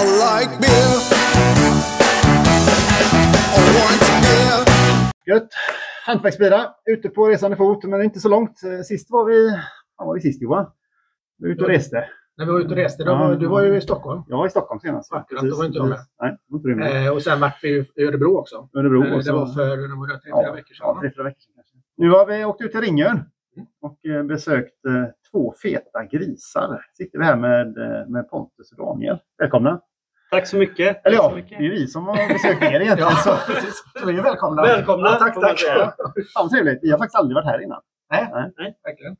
I like beer. I want beer. Gött. Hantverksbilar. Ute på resande fot, men inte så långt. Eh, Sist var vi... Var var vi sist Johan? Vi var ute och reste. När vi var ute och reste, då Ja. du var ju i Stockholm. Jag var i Stockholm senast. Akkurat, då var inte du med. Nej, inte du med. Eh, och sen vart vi i Örebro också. Örebro. Eh, och det var för tre, fyra ja, veckor Ja, sedan. tre, fyra veckor sedan kanske. Nu har vi åkt ut till Ringön. Och eh, besökt eh, två feta grisar. Sitter vi här med, eh, med Pontus och Daniel. Välkomna! Tack så mycket. Eller ja, så det mycket. är ju vi som har besökt er egentligen. Ja, så. Så vi är välkomna. Välkomna, Ja, tack, tack. fan vad trevligt! Vi har faktiskt aldrig varit här innan. Verkligen.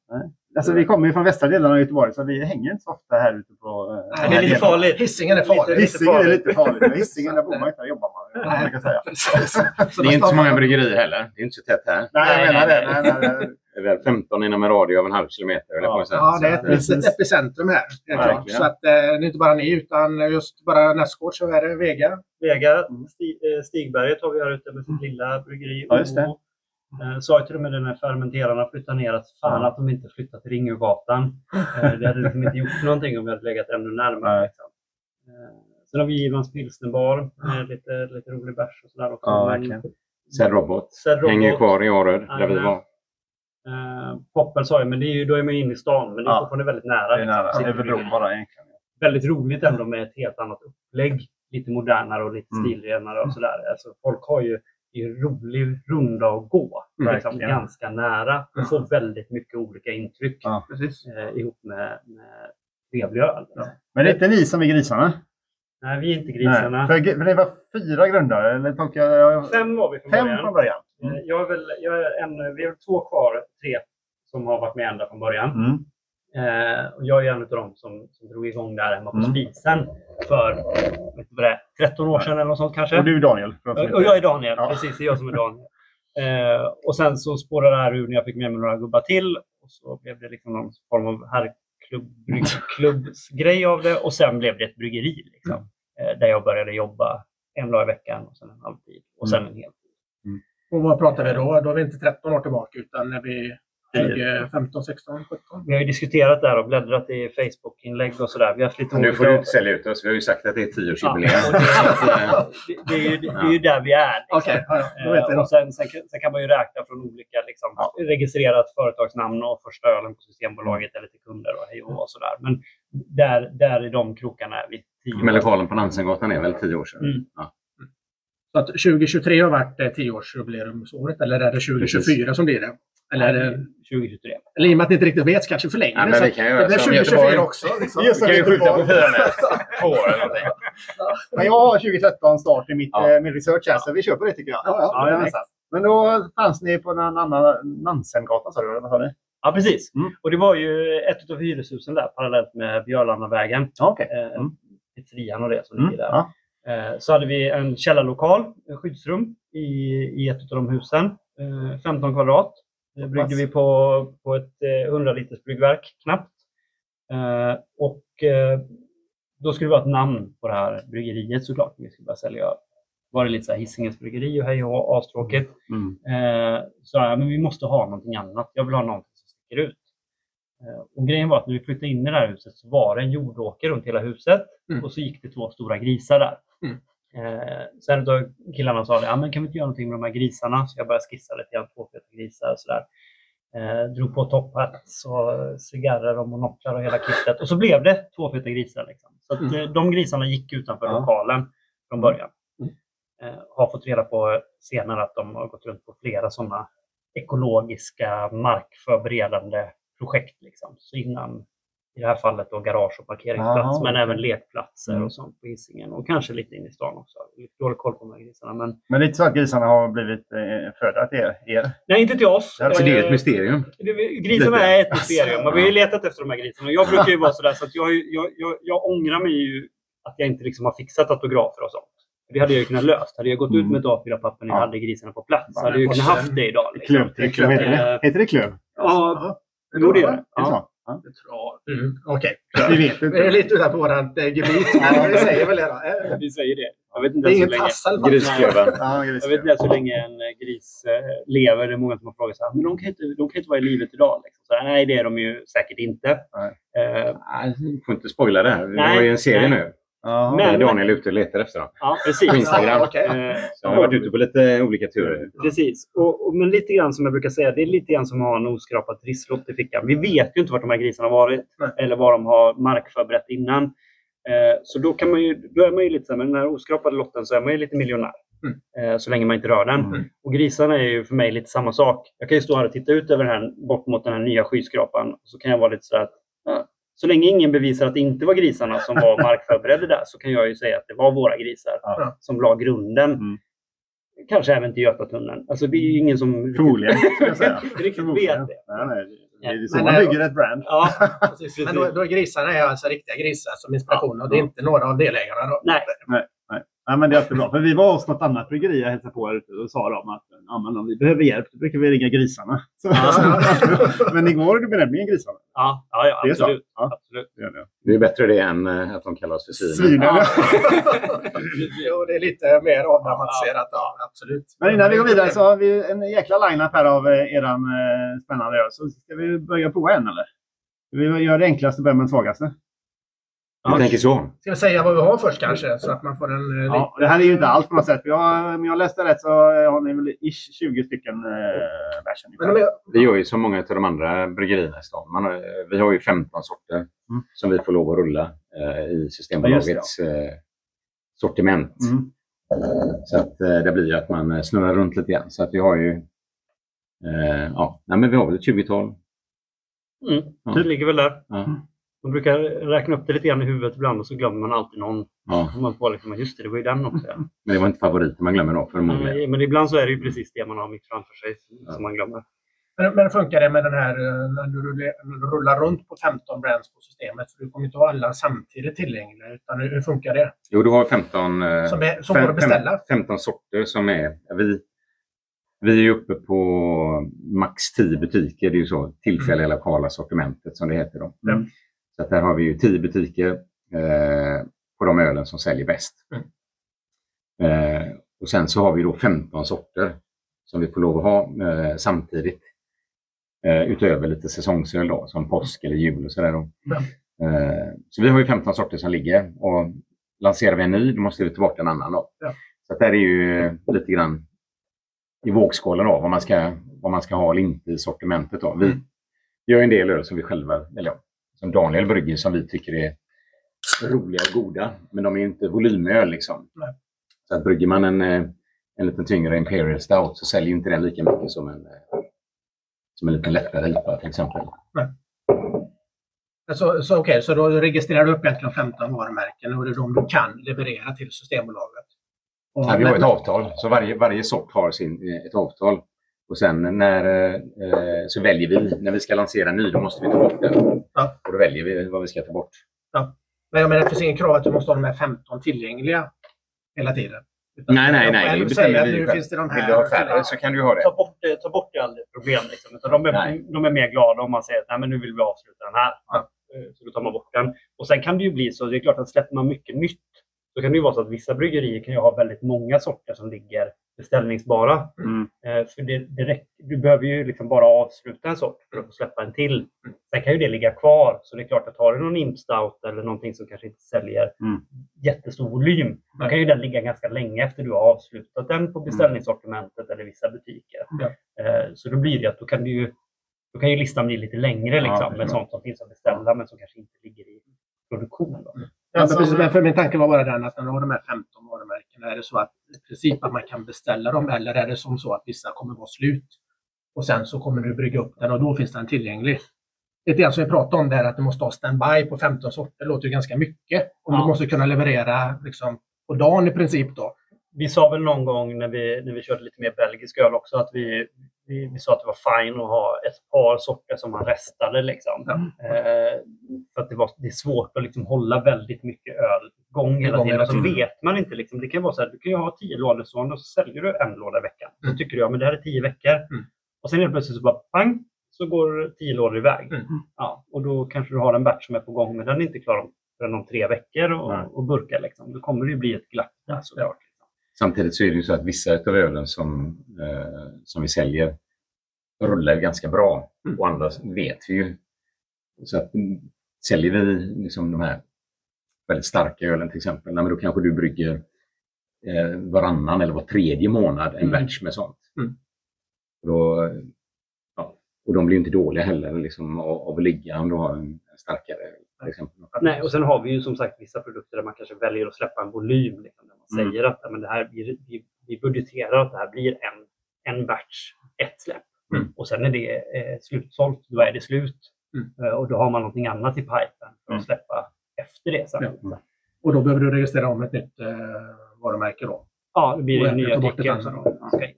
Alltså, vi kommer ju från västra delen av Göteborg så vi hänger inte så ofta här ute på... eh, Nej, Det är lite farligt. Hisingen är farlig. Hisingen är lite farligt. Hisingen, där bor man inte, där jobbar man. Nej. Kan säga. Det är inte så många bryggerier heller. Det är inte så tätt här. Nej, jag menar det. Nej, nej, nej. Det är väl 15 inom en radie av en halv kilometer. jag Ja. Ja, det är ett, ett epicentrum här. Så att, eh, det är inte bara ni, utan just bara nästgård så är det Vega. Vega, Sti- eh, Stigberget har vi här ute med sitt lilla bryggeri. Ja, just det. Eh, Sa ju till och med när fermenterarna flyttade ner att fan att de inte flyttat till Ringögatan. Eh, Det hade liksom inte gjort någonting om vi hade legat ännu närmare. Liksom. Eh, Sen har vi Ivans pilsnerbar med lite, lite rolig bärs och sådär också. Ja, verkligen. Sen robot. Robot. Hänger kvar i Åröd där vi var. Eh, Poppel sa jag, men det är ju, då är man inne i stan. Men det är Ja. fortfarande väldigt nära. Det är liksom. nära. Sitter Över bron bara egentligen. väldigt roligt ändå med ett helt annat upplägg. Lite modernare och lite Mm. stilrenare och sådär. Alltså, folk har ju det är rolig runda att gå. Mm, liksom, verkligen. ganska nära. Och får väldigt mycket olika intryck Ja. Eh, ihop med, med trevlig öl. Ja. Men det är inte ni som är grisarna? Nej, vi är inte grisarna. För, för det var fyra grundare, eller tolkar jag? Fem var vi från Fem början. från början. Eh, Jag är väl, jag är en, vi har två kvar, tre som har varit med ända från början. Mm. Eh, och jag är en av dem som, som drog igång det här hemma på Mm. spisen för vet du vad det är, 13 år sedan eller något sånt kanske. Och du är Daniel? Och och jag är Daniel, Ja. precis. Det är jag som är Daniel. Eh, och sen så spårade det här ur när jag fick med mig några gubbar till. Och så blev det liksom någon form av herrklubb, bryggklubbsgrej av det. Och sen blev det ett bryggeri. Liksom, eh, där jag började jobba en dag i veckan och sen en halvtid. Och sen en heltid. Och vad pratar vi då? Då är vi inte 13 år tillbaka, utan när vi 20, 15, 16, 17. Vi har ju diskuterat det här och bläddrat i Facebook-inlägg och sådär. Vi har haft lite Nu får du inte sälja ut oss. Vi har ju sagt att det är Ja, tioårsjubileum. och det, att, eh, det, det, är ju, det är ju där vi är. liksom. Okej, ja, ja, Eh, och sen, sen, kan- sen kan man ju räkna från olika liksom, Ja. registrerat företagsnamn och första ölen på Systembolaget eller till kunder och hej och sådär. Men där, där i de krokarna är vi. Tio Men lokalen på Nansengatan är väl tio år sedan? Mm. Ja. Så att 2023 har varit eh, 10-årsjubileumsåret, eller är det 2024 som blir det? Eller, är det, 2023. eller i och med att ni inte riktigt vet, kanske förlänger Ja, det. men så vi kan ju det göra som 2024 Göteborg. också. Liksom. Just Vi kan ju skjuta på fyra med. Två år eller någonting. Men jag har 2013 start i mitt, Ja. eh, min research här, så vi kör på det tycker jag. Ja, ja. jajamensan. Men då fanns ni på en annan Nansengatan, sa du? Vad sa ni? Ja, precis. Mm. Och det var ju ett av hyreshusen där parallellt med Björlandavägen. Ja, okej. Eh, Mm. Pizzerian och det som Mm. ligger där. Ja. Eh, så hade vi en källarlokal, en skyddsrum i, i ett av de husen. Eh, 15 kvadrat. Det bryggde vi på, på ett eh, 100 liters bryggverk knappt. Eh, och eh, då skulle det vara ett namn på det här bryggeriet såklart. Vi skulle börja sälja var det lite så här Hisingens bryggeri och hej och astråkigt. Mm. Eh, så ja, men vi måste ha någonting annat. Jag vill ha någonting som sticker ut. Eh, och grejen var att när vi flyttade in i det här huset så var det en jordåker runt hela huset Mm. och så gick det två stora grisar där. Mm. Eh, sen då killarna sa ja, men kan vi inte göra någonting med de här grisarna? Så jag började skissa lite grann, två feta grisar och sådär. Eh, drog på topphats och cigarrer och monoklar och hela kittet. Och så blev det två feta grisar. Liksom. Så att, Mm. eh, de grisarna gick utanför Ja. lokalen från början. Mm. Eh, har fått reda på senare att de har gått runt på flera sådana ekologiska markförberedande projekt. Liksom. Så innan, i det här fallet då garage och parkeringsplats, Aha, men även lekplatser Mm. och sånt på Hisingen. Och kanske lite in i stan också. Lite dålig koll på de här grisarna. Men... Men det är inte så att grisarna har blivit eh, födda till er? er. Nej, inte till oss. Alltså, Så det är ett Eh, mysterium. Grisarna är ett mysterium. och Vi har ju letat efter de här grisarna. Jag brukar ju vara sådär så att jag, jag, jag, jag ångrar mig ju att jag inte liksom har fixat autografer och sånt. Det hade jag ju kunnat löst. Hade jag gått ut Mm. med ett A4-papper när jag Ja. hade grisarna på plats så hade jag ju kunnat haft det idag. Liksom. Klöv, det är klöv. Heter det, Eh, heter det klöv? Ja, Ja, jo, det gör det Ja. Så? Mm. Okej. Vi vet Vi är inte. lite utanför vårt eh, gebit, men vi säger väl det då. Vi säger det. Jag vet Det inte är ens hur ingen tassel. Grisklöven. Ja, jag vet inte hur länge en eh, gris eh, lever. Det är många som har frågat så här, men de kan inte, de kan inte vara i livet idag. Liksom. Så, här, nej, det är de ju säkert inte. Nej. Eh, Nej, får inte spoila det här. Vi har ju en serie nej. nu. Ja. Men- Daniel är ute och letar efter dem. Ja, precis. På Instagram. Ja, okej. Eh, Så jag har varit ute på lite olika turer. Precis. Och, och, men lite grann som jag brukar säga, det är lite grann som att ha en oskrapad trisslott i fickan. Vi vet ju inte vart de här grisarna har varit Nej. eller vad de har markförberett innan. Eh, så då, kan man ju, då är man ju lite så här, med den här oskrapade lotten så är man ju lite miljonär. Eh, så länge man inte rör den. Mm. Och grisarna är ju för mig lite samma sak. Jag kan ju stå här och titta ut över den här, bort mot den här nya skyskrapan. Och så kan jag vara lite så här att ja, så länge ingen bevisar att det inte var grisarna som var markförberedda där så kan jag ju säga att det var våra grisar Ja. som la grunden. Mm. Kanske även till Götatunneln. Alltså det är ju ingen som Förmodligen, skulle jag säga. riktigt Förmodligen. vet det. Nej, nej. Det är så man eh, bygger ett brand. Ja, Precis. Men då, då grisarna är alltså riktiga grisar som inspiration och det är inte några av delägarna. Då. nej. Nej, men det är jättebra. För vi var hos något annat bryggeri och hälsade på här ute och sa de att ja, men om vi behöver hjälp då brukar vi ringa grisarna. Så, men igår benämnde ni grisarna. Ja, ja, ja Det är så? absolut. Ja. absolut. Det är det. Det är bättre det än eh, att de kallas för svin. Svinen. Ja. jo, det är lite mer avdramatiserat. Ja, absolut. Men innan vi går vidare så har vi en jäkla line-up här av eh, eran eh, spännande öl. Så ska vi börja prova en eller? Vi gör det enklaste och börjar med den svagaste. Jag tänker så. Ska vi säga vad vi har först kanske? Så att man får en... eh, Ja, det här är ju inte allt på något sätt. Vi har, om jag läste rätt så har ni väl ish 20 stycken eh, bärs Men ungefär. de är, Vi gör ju som många av de andra bryggerierna i stan. Man har, vi har ju 15 sorter som vi får lov att rulla eh, i Systembolagets eh, sortiment. Mm. Så att, eh, det blir ju att man eh, snurrar runt lite grann. Så att vi har ju... Eh, ja, nej, men vi har väl ett 20-tal. Mm. Ja. Det ligger väl där. Ja. Man brukar räkna upp det lite grann i huvudet ibland och så glömmer man alltid någon. Ja, Man får liksom, just det, det var ju den också. Ja. men det var inte favoriten man glömmer då förmodligen. Men, men ibland så är det ju precis det man har mitt framför sig som man glömmer. men, men funkar det med den här eh, när du rullar, runt på 15 brands på systemet? För du kommer inte ha alla samtidigt tillgängliga. Utan hur, hur funkar det? Jo, du har 15, eh, Som, är, som fem- beställa? 15 sorter som är... Vi, vi är uppe på max 10 butiker. Det är ju så tillfälliga lokala sortimentet som det heter. Då. Mm. Så där har vi ju 10 butiker eh, på de ölen som säljer bäst. Mm. Eh, och sen så har vi då 15 sorter som vi får lov att ha eh, samtidigt. Utöver lite säsongsöl då, som påsk eller jul och sådär. Då. Eh, så vi har ju 15 sorter som ligger och lanserar vi en ny, då måste vi ta bort en annan. Då. Ja. Så här är ju lite grann i vågskålen av vad man ska, vad man ska ha eller inte i sortimentet. Då. Vi Mm. gör en del öl som vi själva, eller ja, som Daniel brygger som vi tycker är roliga och goda. Men de är inte volymöl liksom. Nej. Så att brygger man en, eh, en lite tyngre Imperial Stout så säljer inte den lika mycket som en, eh, som en liten lättare IPA till exempel. Så, så, okej, så då registrerar du upp egentligen 15 varumärken och det är de du kan leverera till Systembolaget? Och, Ja, vi har ett avtal, så varje, varje sort har sin, eh, ett avtal. Och sen när, eh, så väljer vi, när vi ska lansera ny, då måste vi ta bort den. Ja. Och då väljer vi vad vi ska ta bort. Men jag menar, det finns ingen krav att du måste ha de här 15 tillgängliga hela tiden? Utan Nej, nej, nej. Det bestämmer vi Nu finns det de här. Vill du ha färre så kan du ha det. Ta bort det, ta bort det är aldrig ett problem. Liksom. Utan de, är, Nej. de är mer glada om man säger att Nej, men nu vill vi avsluta den här. Eh, Så då tar man bort den. Och sen kan det ju bli så, det är klart att släpper man mycket nytt så kan det ju vara så att vissa bryggerier kan ju ha väldigt många sorter som ligger beställningsbara. Mm. Eh, för det, det räck, du behöver ju liksom bara avsluta en sort för att få släppa en till. Sen kan ju det ligga kvar. Så det är klart att har du någon imp stout eller någonting som kanske inte säljer Mm. jättestor volym. Då kan ju den ligga ganska länge efter du har avslutat den på beställningssortimentet eller vissa butiker. Ja. Eh, så då blir det att då kan, du då kan ju listan bli lite längre Ja, liksom, det med sånt som finns att beställa men som kanske inte ligger i produktion. Då. Ja, Alltså, men precis, men för min tanke var bara den att när du har de här 15 varumärkena, är det så att i princip att man kan beställa dem eller är det som så att vissa kommer vara slut och sen så kommer du brygga upp den och då finns den tillgänglig? Lite grann som vi pratade om där att du måste ha standby på 15 sorter, det låter ju ganska mycket. Om Ja. du måste kunna leverera liksom, på dagen i princip då. Vi sa väl någon gång när vi, när vi körde lite mer belgisk öl också att vi, vi, vi sa att det var fine att ha ett par sorter som man restade. Liksom. Eh, för att det, var, det är svårt att liksom hålla väldigt mycket öl igång hela tiden. Och så tiden. vet man inte. Liksom, det kan vara så här, du kan ju ha tio lådor stående och så säljer du en låda i veckan. Så tycker du ja, men det här är tio veckor. Mm. Och sen helt plötsligt så bara pang, så går tio lådor iväg. Mm. Ja, och då kanske du har en batch som är på gång, men den är inte klar om, förrän om tre veckor och, och burkar. Liksom. Då kommer det ju bli ett glapp där såklart. Samtidigt så är det ju så att vissa av ölen som, eh, som vi säljer rullar ganska bra. Mm. Och andra vet vi ju. Så att, mm, säljer vi liksom de här väldigt starka ölen till exempel, nej, men då kanske du brygger eh, varannan eller var tredje månad en Mm. batch med sånt. Mm. Och, då, ja, och de blir ju inte dåliga heller liksom, av, av att ligga om du har en, en starkare öl, till exempel. Nej, och sen har vi ju som sagt vissa produkter där man kanske väljer att släppa en volym. Liksom, där man Mm. säger att men det här, vi, vi, budgeterar att det här blir en, en batch, ett släpp. Mm. Och sen är det eh, slutsålt, då är det slut. Mm. Eh, och då har man någonting annat i pipen för att Mm. släppa efter det. Sen. Ja. Och då behöver du registrera om ett nytt eh, varumärke då. ja det blir Och nya som ska in.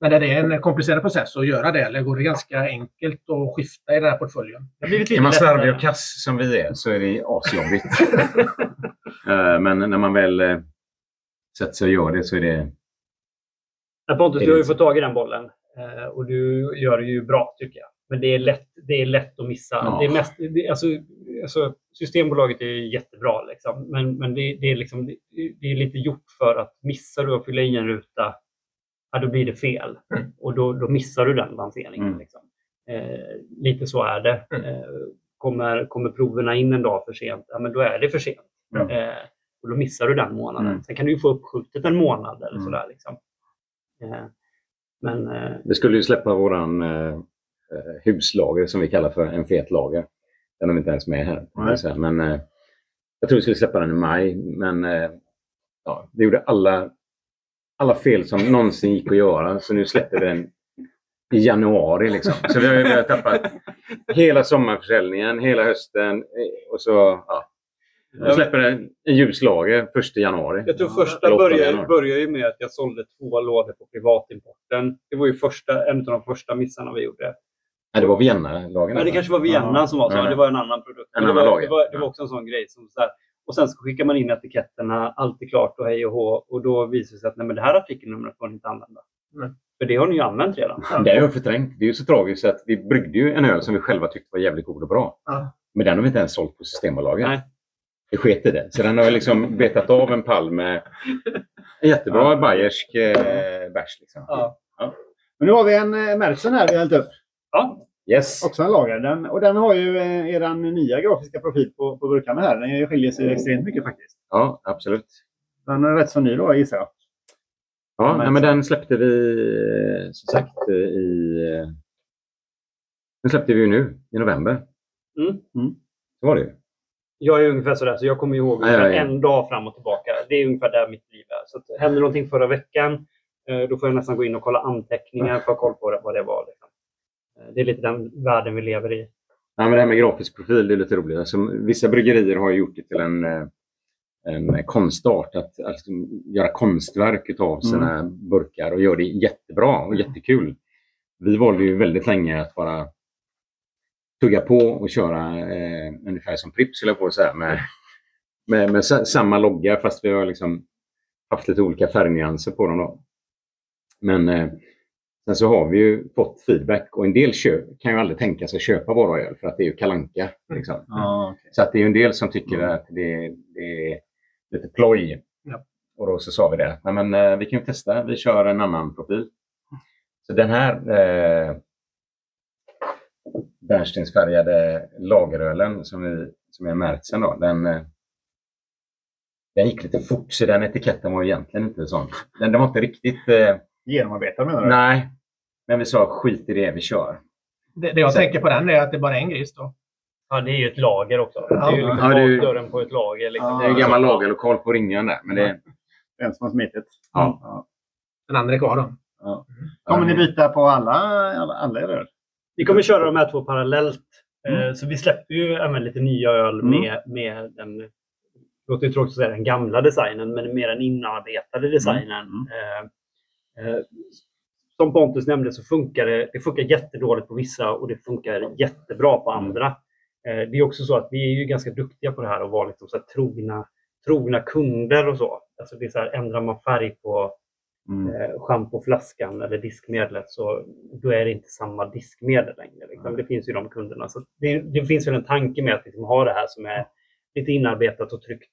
Men är det en komplicerad process att göra det eller går det ganska enkelt att skifta i den här portföljen? Är lite man slarvig och kass som vi är så är det asjobbigt. Eh, Men när man väl eh, sätter sig och gör det så är det... Ja, Pontus, du har ju fått tag i den bollen och du gör det ju bra tycker jag. Men det är lätt, det är lätt att missa. Ja. Det är mest, det, alltså, alltså, systembolaget är jättebra, liksom. men, men det, det, är liksom, det, det är lite gjort för att missar du att fylla i en ruta, ja, då blir det fel. Mm. Och då, då missar du den lanseringen. Mm. Liksom. Eh, lite så är det. Mm. Eh, kommer, kommer proverna in en dag för sent, ja, men då är det för sent. Ja. Eh, och då missar du den månaden. Mm. Sen kan du få uppskjutet en månad eller Mm. sådär. Liksom. Eh, men eh, Vi skulle ju släppa våran eh, eh, huslager som vi kallar för en fet lager. Den har vi inte ens med här. säga. Men eh, jag tror vi skulle släppa den i maj. Men eh, ja, det gjorde alla, alla fel som någonsin gick att göra. Så nu släpper vi den i januari. Liksom. Så vi har, vi har tappat hela sommarförsäljningen, hela hösten. eh, Och så ja, jag släpper en, en ljuslager först i januari. jag tror första började, började ju med att jag sålde två lådor på privatimporten. Det var ju första, en av de första missarna vi gjorde. Nej, det var Vienna-lagen. Ja, det kanske var Vienna Ja. som var så. Ja. Det var en annan produkt. En det, annan var, lager. det, var, det var också en sån grej. Som så här, och sen så skickar man in etiketterna, allt är klart och hej och hå. Och då visar det sig att nej, men det här artikelnumret får ni inte använda. Nej. För det har ni ju använt redan. Det har jag förträngt. Det är ju så tragiskt att vi bryggde ju en öl som vi själva tyckte var jävligt god och bra. Ja. Men den har vi inte ens sålt på Systembolaget. Nej. Det sket i det. Så den har jag liksom betat av en pall med en jättebra bayersk eh, bärs. Liksom. Ja. Men nu har vi en eh, Mertzen här vi har hällt upp. Ja, Yes. Också en lager. Den, och den har ju eh, er nya grafiska profil på, på burkarna här. Den skiljer sig extremt mycket faktiskt. Ja, absolut. Den är rätt så ny då gissar jag. Ja, Men nej, men den släppte vi eh, som sagt eh, i... eh, Den släppte vi ju nu i november. Mm. Så var det ju. jag är ungefär sådär, så jag kommer ihåg ungefär ja. en dag fram och tillbaka. Det är ungefär där mitt liv är. Så att, händer någonting förra veckan, då får jag nästan gå in och kolla anteckningar för att ha koll på vad det var. Liksom. Eh, Det är lite den världen vi lever i. Ja, men det här med grafisk profil det är lite roligt. Alltså, vissa bryggerier har gjort det till en, eh, en konstart. Att alltså, göra konstverk av sina burkar och gör det jättebra och jättekul. Vi valde ju väldigt länge att bara tugga på och köra eh, ungefär som Pripps, på att säga. Med, med, med sa- samma logga fast vi har liksom haft lite olika färgnyanser på dem. Då. Men eh, sen så har vi ju fått feedback och en del köp, kan ju aldrig tänka sig köpa våra öl för att det är ju kalanka. Liksom. Ja, Så att det är ju en del som tycker att det, det är lite ploj. Ja. Och då så sa vi det. Nej, men, eh, vi kan ju testa. Vi kör en annan profil. Så den här eh, bärnstensfärgade lagerölen som, vi, som är Märtsen då, den, eh, den gick lite fort så den etiketten var egentligen inte sån. Den, den var inte riktigt... Eh, Genomarbetad menar du? nej. Men vi sa skit i det, vi kör. Det, det jag Så- tänker på den är att det bara är en gris då. Ja, det är ju ett lager också. Det är ju liksom Ja, det är ju- bakdörren på ett lager. Liksom. Ja, Det är en gammal lagerlokal på Ringön där. Men det, Den som har smitit. Ja. Den andra är kvar då. Kommer ni byta på alla, alla, alla öl? Vi kommer köra de här två parallellt. Mm. Eh, Så vi släpper ju även lite nya öl Mm. med, med den, det låter ju tråkigt att säga den gamla designen, men mer den inarbetade designen. Mm. Eh, Som Pontus nämnde så funkar det, det funkar jättedåligt på vissa och det funkar jättebra på andra. Eh, Det är också så att vi är ju ganska duktiga på det här och vara liksom så här trogna, trogna kunder och så. Alltså det är så här, ändrar man färg på Mm. eh, schampoflaskan eller diskmedlet så då är det inte samma diskmedel längre. Liksom. Det finns ju de kunderna. Så det, det finns väl en tanke med att liksom ha det här som är lite inarbetat och tryggt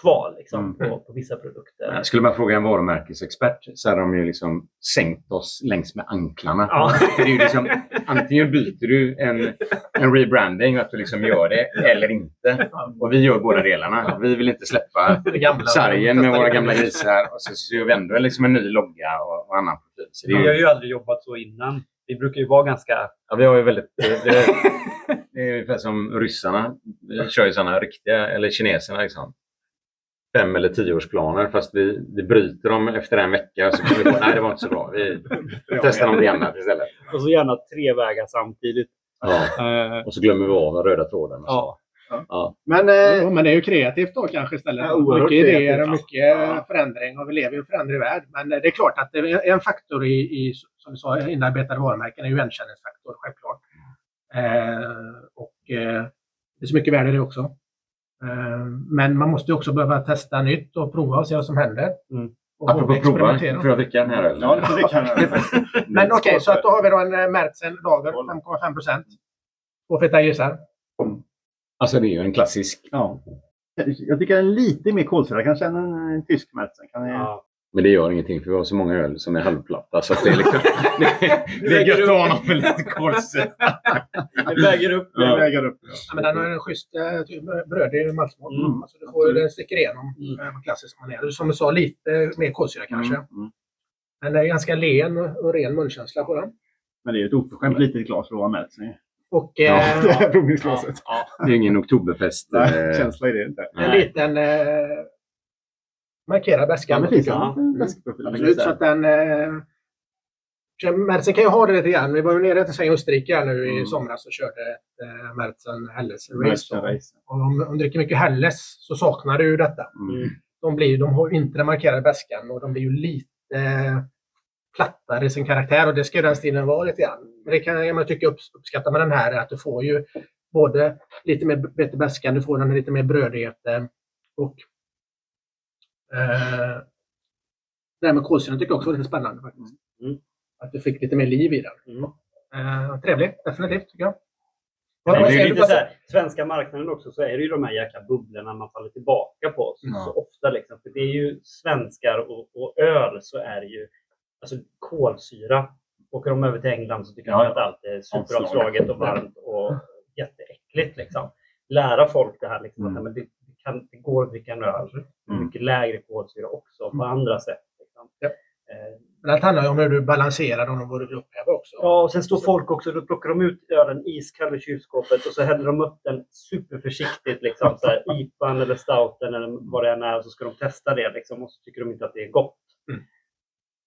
kvar liksom, Mm. på, på vissa produkter. Skulle man fråga en varumärkesexpert så hade de ju liksom sänkt oss längs med anklarna. Ja. Det är ju liksom, antingen byter du en, en rebranding, att du liksom gör det, eller inte. Och vi gör båda delarna. Vi vill inte släppa sargen med våra gamla grisar och så, så gör vi ändå liksom en ny logga och, och annan profil. Så det är Vi har ju aldrig jobbat så innan. Vi brukar ju vara ganska... ja, vi har ju väldigt... Det, det, det är ungefär som ryssarna. Vi kör ju sådana riktiga, eller kineserna liksom. Fem eller tioårsplaner fast vi, vi bryter dem efter en vecka så kommer vi på nej det var inte så bra. Vi testar någonting annat istället. Och så gärna tre vägar samtidigt. Ja. Eh, Och så glömmer vi av den röda tråden. och så. ja. Men eh, Ja, men det är ju kreativt då kanske istället. Ja, mycket idéer kreativt, och ja. mycket Ja. förändring och vi lever i en föränderlig värld. Men det är klart att det är en faktor i, i som vi sa, inarbetade varumärken är ju igenkänningsfaktor, självklart. Eh, och eh, det är så mycket värde i det också. Eh, men man måste också behöva testa nytt och prova och se vad som händer. Mm. Och Apropå prova, experimentera. får jag dricka den här ölen? ja, det, det kan jag. Men okej, så att då har vi då en eh, Märzen lager, 5,5 procent. Två feta grisar. Alltså det är ju en klassisk. Ja. Jag tycker den är lite mer kolsyrad kanske än en tysk Märzen. Kan ni... Ja. Men det gör ingenting för vi har så många öl som är halvplatta. Så det, är liksom, det, det är gött att ha något med lite kolsyra. Det väger upp. Det Ja. väger upp. Ja, men den har en schysst eh, typ brödig maltsmak. Mm. Alltså, du får ju, den sticker igenom Mm. eh, på klassisk manér. Som du sa, lite mer kolsyra kanske. Mm, mm. Men det är ganska len och ren munkänsla på den. Men det är ju ett oförskämt litet glas för att vara Märzen. Och Ja. eh, Det här provningsglaset. Det är ingen oktoberfest. Nej, eh, känsla i det inte. en liten eh, markerad väska. Ja, tycker jag. det en väskprofil? Absolut, så att den... Eh, Märzen kan ju ha det lite grann. Vi var ju nere till och Österrike här nu i Mm. somras och körde ett eh, Märzen Helles Race. Och om de dricker mycket Helles så saknar du ju detta. Mm. de, blir, de har ju inte den markerade väskan och de blir ju lite plattare i sin karaktär och det ska ju den stilen vara lite grann. Men det kan jag tycka upp, uppskatta med den här är att du får ju både lite mer bättre väskan, du får den lite mer brödigheten och eh, det här med kolsyran tycker jag också var lite spännande faktiskt. Mm. Att du fick lite mer liv i den. Mm. Eh, trevligt, definitivt tycker jag. Vad det är lite så här, svenska marknaden också så är det ju de här jäkla bubblorna man faller tillbaka på så, Ja. så ofta. Liksom. För det är ju svenskar och, och öl så är det ju alltså, kolsyra. Åker de över till England så tycker Ja, de ja. att allt är superavslaget och varmt och jätteäckligt. Liksom. Lära folk det här liksom, Mm. att men det, kan, det går att dricka en öl Mm. mycket lägre kolsyra också på andra sätt. Liksom. Ja. Eh, Men allt handlar ju om hur du balanserar dem och vad du vill upphäva också. Ja, och sen står folk också, då plockar de ut ölen iskall i kylskåpet och så häller de upp den superförsiktigt. Liksom, så här, IPAn eller stouten eller vad det än är och så ska de testa det liksom, och så tycker de inte att det är gott. Mm.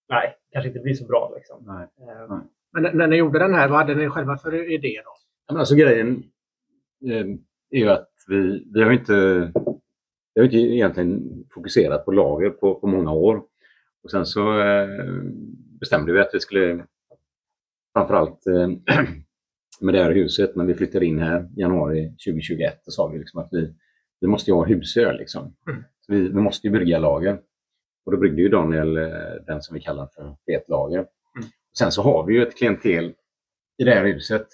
Nej, kanske inte blir så bra. Liksom. Nej. Eh, Men när- ni gjorde den här, vad hade ni själva för idé då? Ja, men alltså grejen eh, är ju att vi, vi har inte, vi har inte egentligen fokuserat på lager på, på många år. Och sen så eh, bestämde vi att vi skulle framförallt eh, med det här huset när vi flyttade in här i januari 2021 så sa vi liksom att vi, vi måste ju ha husöl. Liksom. Mm. Vi, vi måste ju brygga lager. Och då bryggde ju Daniel eh, den som vi kallar för fetlager. Sen så har vi ju ett klientel i det här huset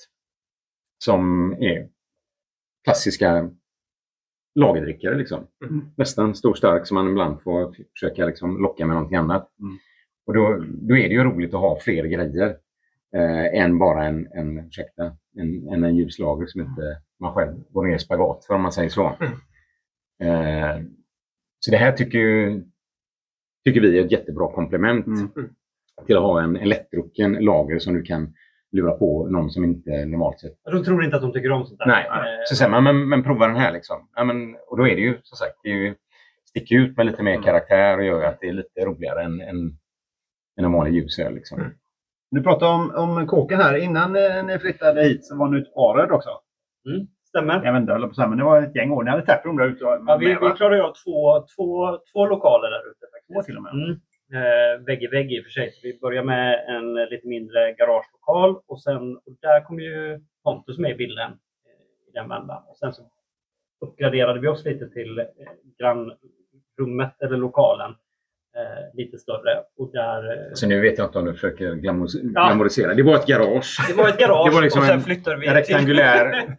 som är klassiska lagerdrickare. Liksom. Mm. Nästan stor stark som man ibland får försöka liksom, locka med någonting annat. Mm. Och då, då är det ju roligt att ha fler grejer eh, än bara en, en, ursäkta, en, en, en ljuslager som inte man själv går ner i spagat för om man säger så. Mm. Eh, så det här tycker, ju, tycker vi är ett jättebra komplement Mm. till att ha en, en lättdrucken lager som du kan lura på någon som inte normalt sett de tror inte att de tycker om sånt där. Nej, Eh, så säger man, men, men prova den här liksom. Ja, men, och då är det ju som sagt, det är ju, sticker ut med lite mer karaktär och gör att det är lite roligare än, än, än en vanlig ljusöl. Liksom. Mm. Du pratade om, om kåken här. Innan eh, ni flyttade hit så var ni ute på Aröd också. mm, stämmer. Jag vet inte, jag höll på att säga, men det var ett gäng år. Ni hade tvärtom där ute. Ja, vi, vi klarade av två, två, två lokaler där ute. Två till och med. Mm. Eh, vägg i vägg i och för sig. Så vi börjar med en lite mindre garagelokal och sen och där kom ju Pontus med i bilden eh, i den vändan. Och sen så uppgraderade vi oss lite till eh, grannrummet eller lokalen. Eh, lite större. Och där, eh, Så nu vet jag inte om du försöker glamor- Ja. glamorisera. Det var ett garage. det var ett garage Det var liksom och sen en flyttade vi en rektangulär-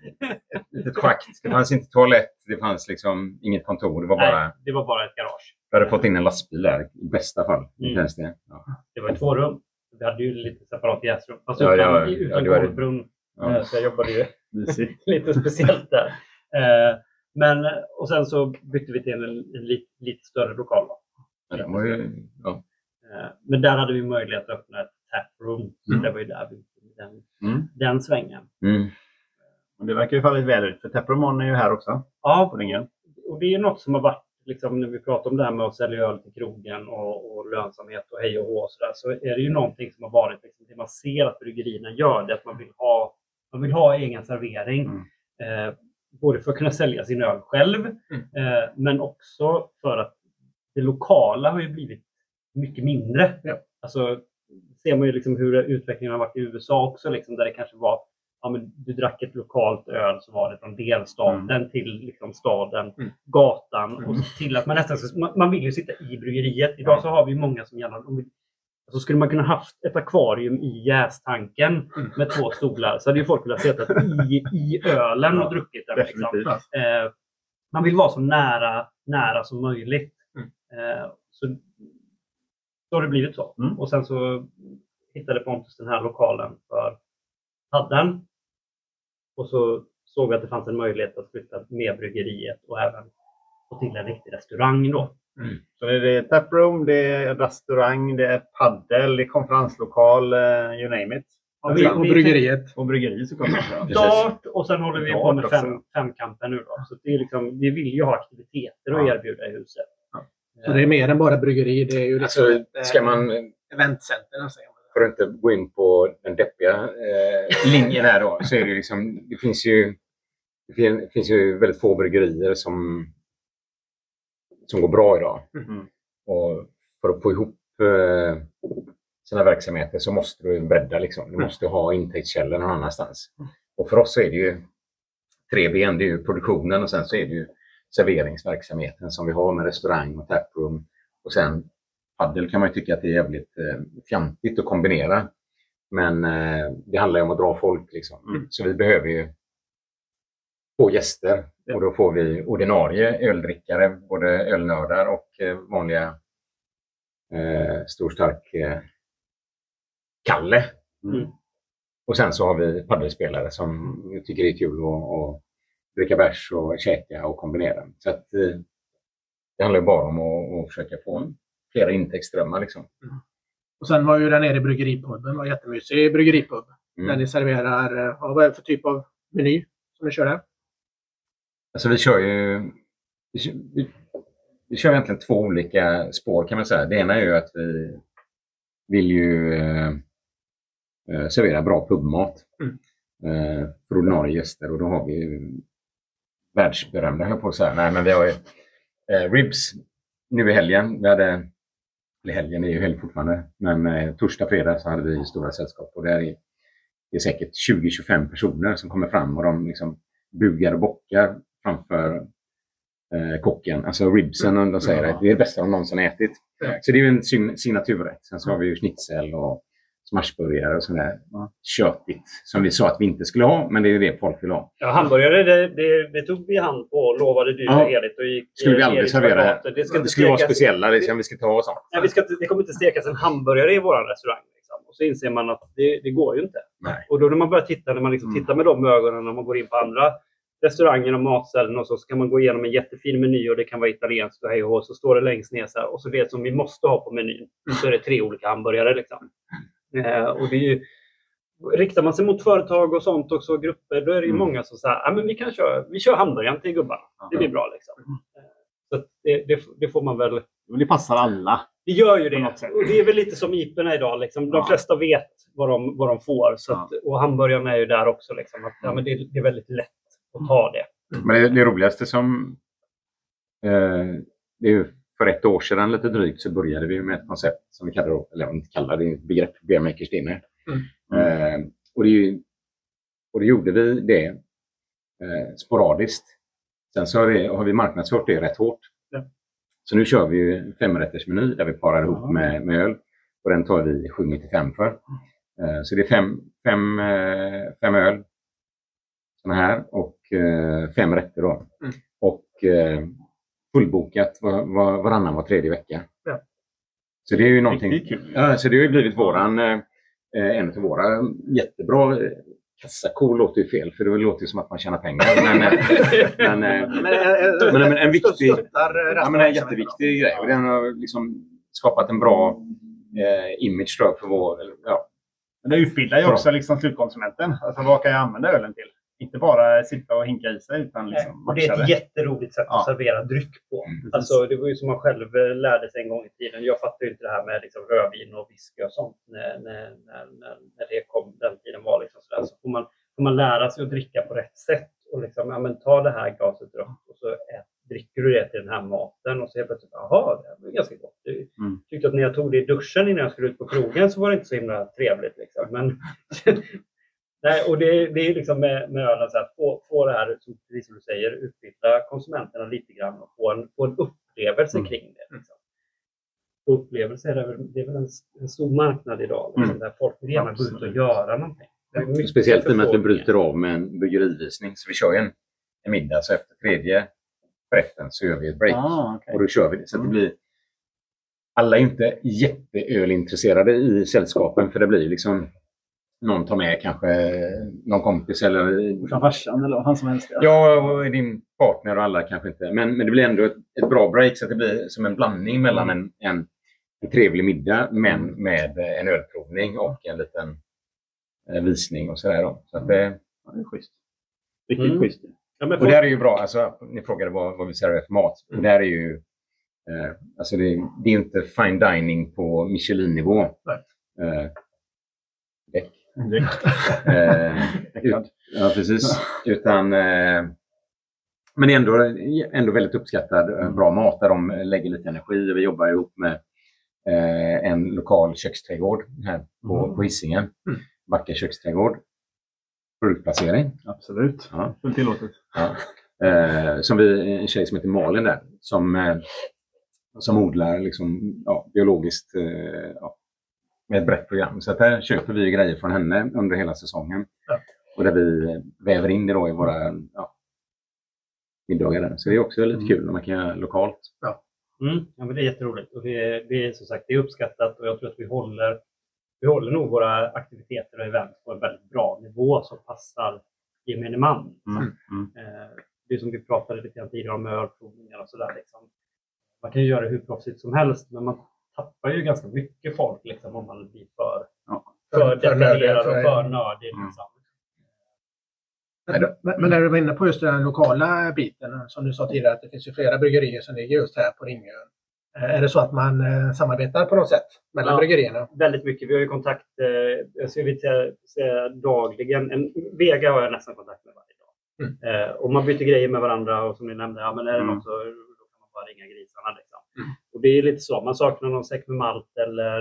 Ett litet schakt. Det fanns inte toalett, Det fanns liksom inget kontor. Det var bara... Nej, det var bara ett garage. Vi hade fått in en lastbil där i bästa fall. Mm. Det. Ja. Det var ju två rum. Vi hade ju lite separat jäsrum. Fast Ja, utan, ja, utan ja, golvbrunn. Ja. Eh, Så jag jobbade ju lite speciellt där. Eh, Men, och sen så bytte vi till en, en lite, lite större lokal. Men var ju, ja. Eh, Men där hade vi möjlighet att öppna ett taproom. Mm. det var ju där vi den, Mm. den svängen. Mm. Och det verkar ju fallit väl ut, för Tepromon är ju här också. Ja, På och det är något som har varit, liksom, när vi pratar om det här med att sälja öl till krogen och, och lönsamhet och hej och hå och så där, så är det ju någonting som har varit, liksom, det man ser att bryggerierna gör, det är att man vill ha, man vill ha egen servering. Mm. Eh, både för att kunna sälja sin öl själv, eh, men också för att det lokala har ju blivit mycket mindre. Ja. Alltså, ser man ju liksom hur utvecklingen har varit i USA också, liksom, där det kanske var ja, men du drack ett lokalt öl så var det från delstaten till liksom staden, Mm. gatan och så till att man nästan ska, man, man vill ju sitta i bryggeriet. Idag så har vi många som gärna alltså skulle man kunna haft ett akvarium i jästanken Mm. med två stolar så hade ju folk velat sitta i, i ölen och druckit den. Liksom. Eh, man vill vara så nära, nära som möjligt. Mm. Eh, så, så har det blivit så. Mm. Och sen så hittade Pontus den här lokalen för padden. Och så såg vi att det fanns en möjlighet att flytta med bryggeriet och även få till en riktig restaurang då. Så det är taproom, det är restaurang, det är paddel, det är konferenslokal, eh, you name it. Ja, vi- Och bryggeriet. Och bryggeri såklart. Dart och sen håller vi på med fem, femkampen nu då. Så det är liksom, vi vill ju ha aktiviteter att Ja. erbjuda i huset. Så det är mer än bara bryggeri. Det är ju liksom Alltså, ett, ska man, eventcenter. säger man. För att inte gå in på den deppiga eh, linjen här då, så är det liksom, det finns ju, det fin- det finns ju väldigt få bryggerier som, som går bra idag. Mm. Och för att få ihop eh, sina verksamheter så måste du bredda. Liksom. Du måste ha intäktskällor någon annanstans. Och för oss så är det ju tre ben. Det är ju produktionen och sen så är det ju serveringsverksamheten som vi har med restaurang och taproom. Och sen paddel kan man ju tycka att det är jävligt eh, fjantigt att kombinera. Men eh, det handlar ju om att dra folk. Liksom. Mm. Så vi behöver ju få gäster. Och då får vi ordinarie öldrickare, både ölnördar och eh, vanliga eh, stor stark eh, Kalle. Mm. Och sen så har vi paddelspelare som tycker det är kul att, att dricka bärs och käka och kombinera. Så att, eh, det handlar ju bara om att, att försöka få flera intäktsströmmar. Liksom. Och sen var ju den nere i bryggeripubben. var jättemysig bryggeripub. Mm. Där ni serverar, eh, vad är det för typ av meny som ni kör där? Alltså vi kör ju vi, kör- vi, vi kör egentligen två olika spår kan man säga. Det ena är ju att vi vill ju eh, eh, servera bra pubmat Mm. eh, för ordinarie gäster och då har vi ju världsberömda, höll jag på att säga. Nej, men vi har ju eh, Ribs nu i helgen. Vi hade, eller helgen är ju helg fortfarande, men eh, torsdag, fredag så hade vi stora sällskap och där är det är säkert 20-25 personer som kommer fram och de liksom bugar och bockar framför eh, kocken. Alltså ribsen, och de säger att det är det bästa de någonsin ätit. Så det är ju en signaturrätt. Sen så har vi ju schnitzel och smashburgare och sådär. Köttigt, som vi sa att vi inte skulle ha, men det är det folk vill ha. Ja, hamburgare det, det, det tog vi hand på och lovade dyrt Ja. och heligt. Och gick, Skulle vi aldrig servera här. Det, ska Det skulle vara speciella, det som vi ska ta och sånt. Nej, vi ska, det kommer inte stekas en hamburgare i vår restaurang. Liksom. Och så inser man att det, det går ju inte. Nej. Och då när man börjar titta, när man liksom Mm. tittar med de ögonen när man går in på andra restauranger och matställen och så ska man gå igenom en jättefin meny och det kan vara italienskt och hej och så står det längst ner så här, och så det som vi måste ha på menyn så är det tre olika hamburgare. Liksom. Eh, och det är ju, riktar man sig mot företag och sånt också, grupper, då är det ju Mm. många som säger ah, men vi kan köra, vi kör hamburgaren till gubbarna. Det blir bra liksom. Eh, Så att det, det, det får man väl det passar alla. det gör ju det. Och det är väl lite som IPorna idag. Liksom. De Ja. flesta vet vad de, vad de får. Så Ja. att, och hamburgarna är ju där också. Liksom. Att, ja, men det, det är väldigt lätt att ta det. Men det, det roligaste som... Eh, det är ju för ett år sedan lite drygt så började vi med ett koncept som vi kallar, då- eller inte kallar, det ett begrepp, Beer Makers Dinner. Eh, och, det ju, och det gjorde vi det eh, sporadiskt. Sen så har, det, har vi marknadsfört det rätt hårt. Ja. Så nu kör vi ju femrättersmeny där vi parar ihop Ja. med, med öl. Och den tar vi 795 för. Eh, så det är fem, fem, eh, fem öl såna här och eh, fem rätter. Då. Mm. Och och eh, fullbokat var, var, varannan var tredje vecka. Ja. Så det är ju någonting. Kul. Ja, så det har ju blivit våran, eh, en av våra jättebra eh, kassako låter ju fel, för det låter ju som att man tjänar pengar. Men, eh, men, eh, Men, men, en viktig, ja, men en jätteviktig grej. Och den har liksom skapat en bra eh, image för vår... Ja, Men det utbildar ju också liksom slutkonsumenten. Alltså, vad kan jag använda ölen till? Inte bara sitta och hinka i sig, utan liksom Och det är ett jätteroligt sätt att Ja. servera dryck på. Mm, Alltså, det var ju som man själv eh, lärde sig en gång i tiden. Jag fattade ju inte det här med liksom rödvin och whisky och sånt när, när, när, när, det kom. Den tiden var liksom sådär. Så får man, får man lära sig att dricka på rätt sätt. Och liksom, ja, men ta det här glaset rött och så ät, dricker du det till den här maten. Och så helt plötsligt, jaha, det var ganska gott. Jag Mm. tyckte att när jag tog det i duschen innan jag skulle ut på krogen så var det inte så himla trevligt. Liksom. Men, Nej, och det, det är liksom med, med ölen så att få, få det här, som, precis som du säger, utbilda konsumenterna lite grann och få en, få en upplevelse Mm. kring det. Liksom. Och upplevelser är väl, det är väl en, en stor marknad idag, liksom, Mm. där folk vill gärna gå ut och göra någonting. Det speciellt i och med att vi bryter av med en bryggerivisning. Så vi kör ju en, en middag, så efter tredje rätten så gör vi ett break. Ah, okej. Och då kör vi det. Så att det blir... Alla är inte jätteölintresserade i sällskapen, för det blir liksom... Någon tar med kanske någon kompis eller... Morsan, farsan eller fan som helst. Ja, och din partner och alla kanske inte. Men, men det blir ändå ett, ett bra break, så att det blir som en blandning mellan en, en, en trevlig middag, men med eh, en ölprovning och en liten eh, visning och sådär. då. Så att det, Ja, det är schysst. Riktigt Mm. schysst. Ja, men och det här är ju bra. Alltså, ni frågade vad, vad vi serverar för mat. Och det här är ju... Eh, alltså det, det är inte fine dining på Michelin-nivå. Eh, däck. Eh, ut, ja, precis. Utan, eh, men ändå, ändå väldigt uppskattad. eh, Bra mat där de lägger lite energi. Vi jobbar ihop med eh, en lokal köksträdgård här på, på Hisingen. Backa köksträdgård. Produktplacering. Absolut. Ja. Fullt tillåtet. Ja. Eh, som vi, en tjej som heter Malin där, som, eh, som odlar liksom, ja, biologiskt eh, ja, med ett brett program. Så att där köper vi grejer från henne under hela säsongen. Ja. Och där vi väver in det då i våra ja, middagar. Där. Så det är också lite Mm. kul när man kan göra lokalt. Mm, ja, men det är jätteroligt. Och det, är, det är som sagt det är uppskattat och jag tror att vi håller, vi håller nog våra aktiviteter och event på en väldigt bra nivå som passar gemene man. Mm. Mm. Eh, det är som vi pratade lite grann tidigare om ölprovningar och sådär. Liksom. Man kan ju göra det hur proffsigt som helst men man tappar ju ganska mycket folk liksom, om man blir för, Ja. för För- detaljerad och för nördig. Mm. Liksom. Men, men när du var inne på just den lokala biten, som du sa tidigare, att det finns ju flera bryggerier som ligger just här på Ringön. Eh, Är det så att man eh, samarbetar på något sätt mellan Ja. bryggerierna? Väldigt mycket. Vi har ju kontakt, eh, jag skulle vilja säga, dagligen. En, Vega har jag nästan kontakt med varje dag. Eh, och man byter grejer med varandra och som ni nämnde, ja, men är det Mm. något så då kan man bara ringa grisarna. Liksom. Och det är lite så, man saknar någon säck med malt eller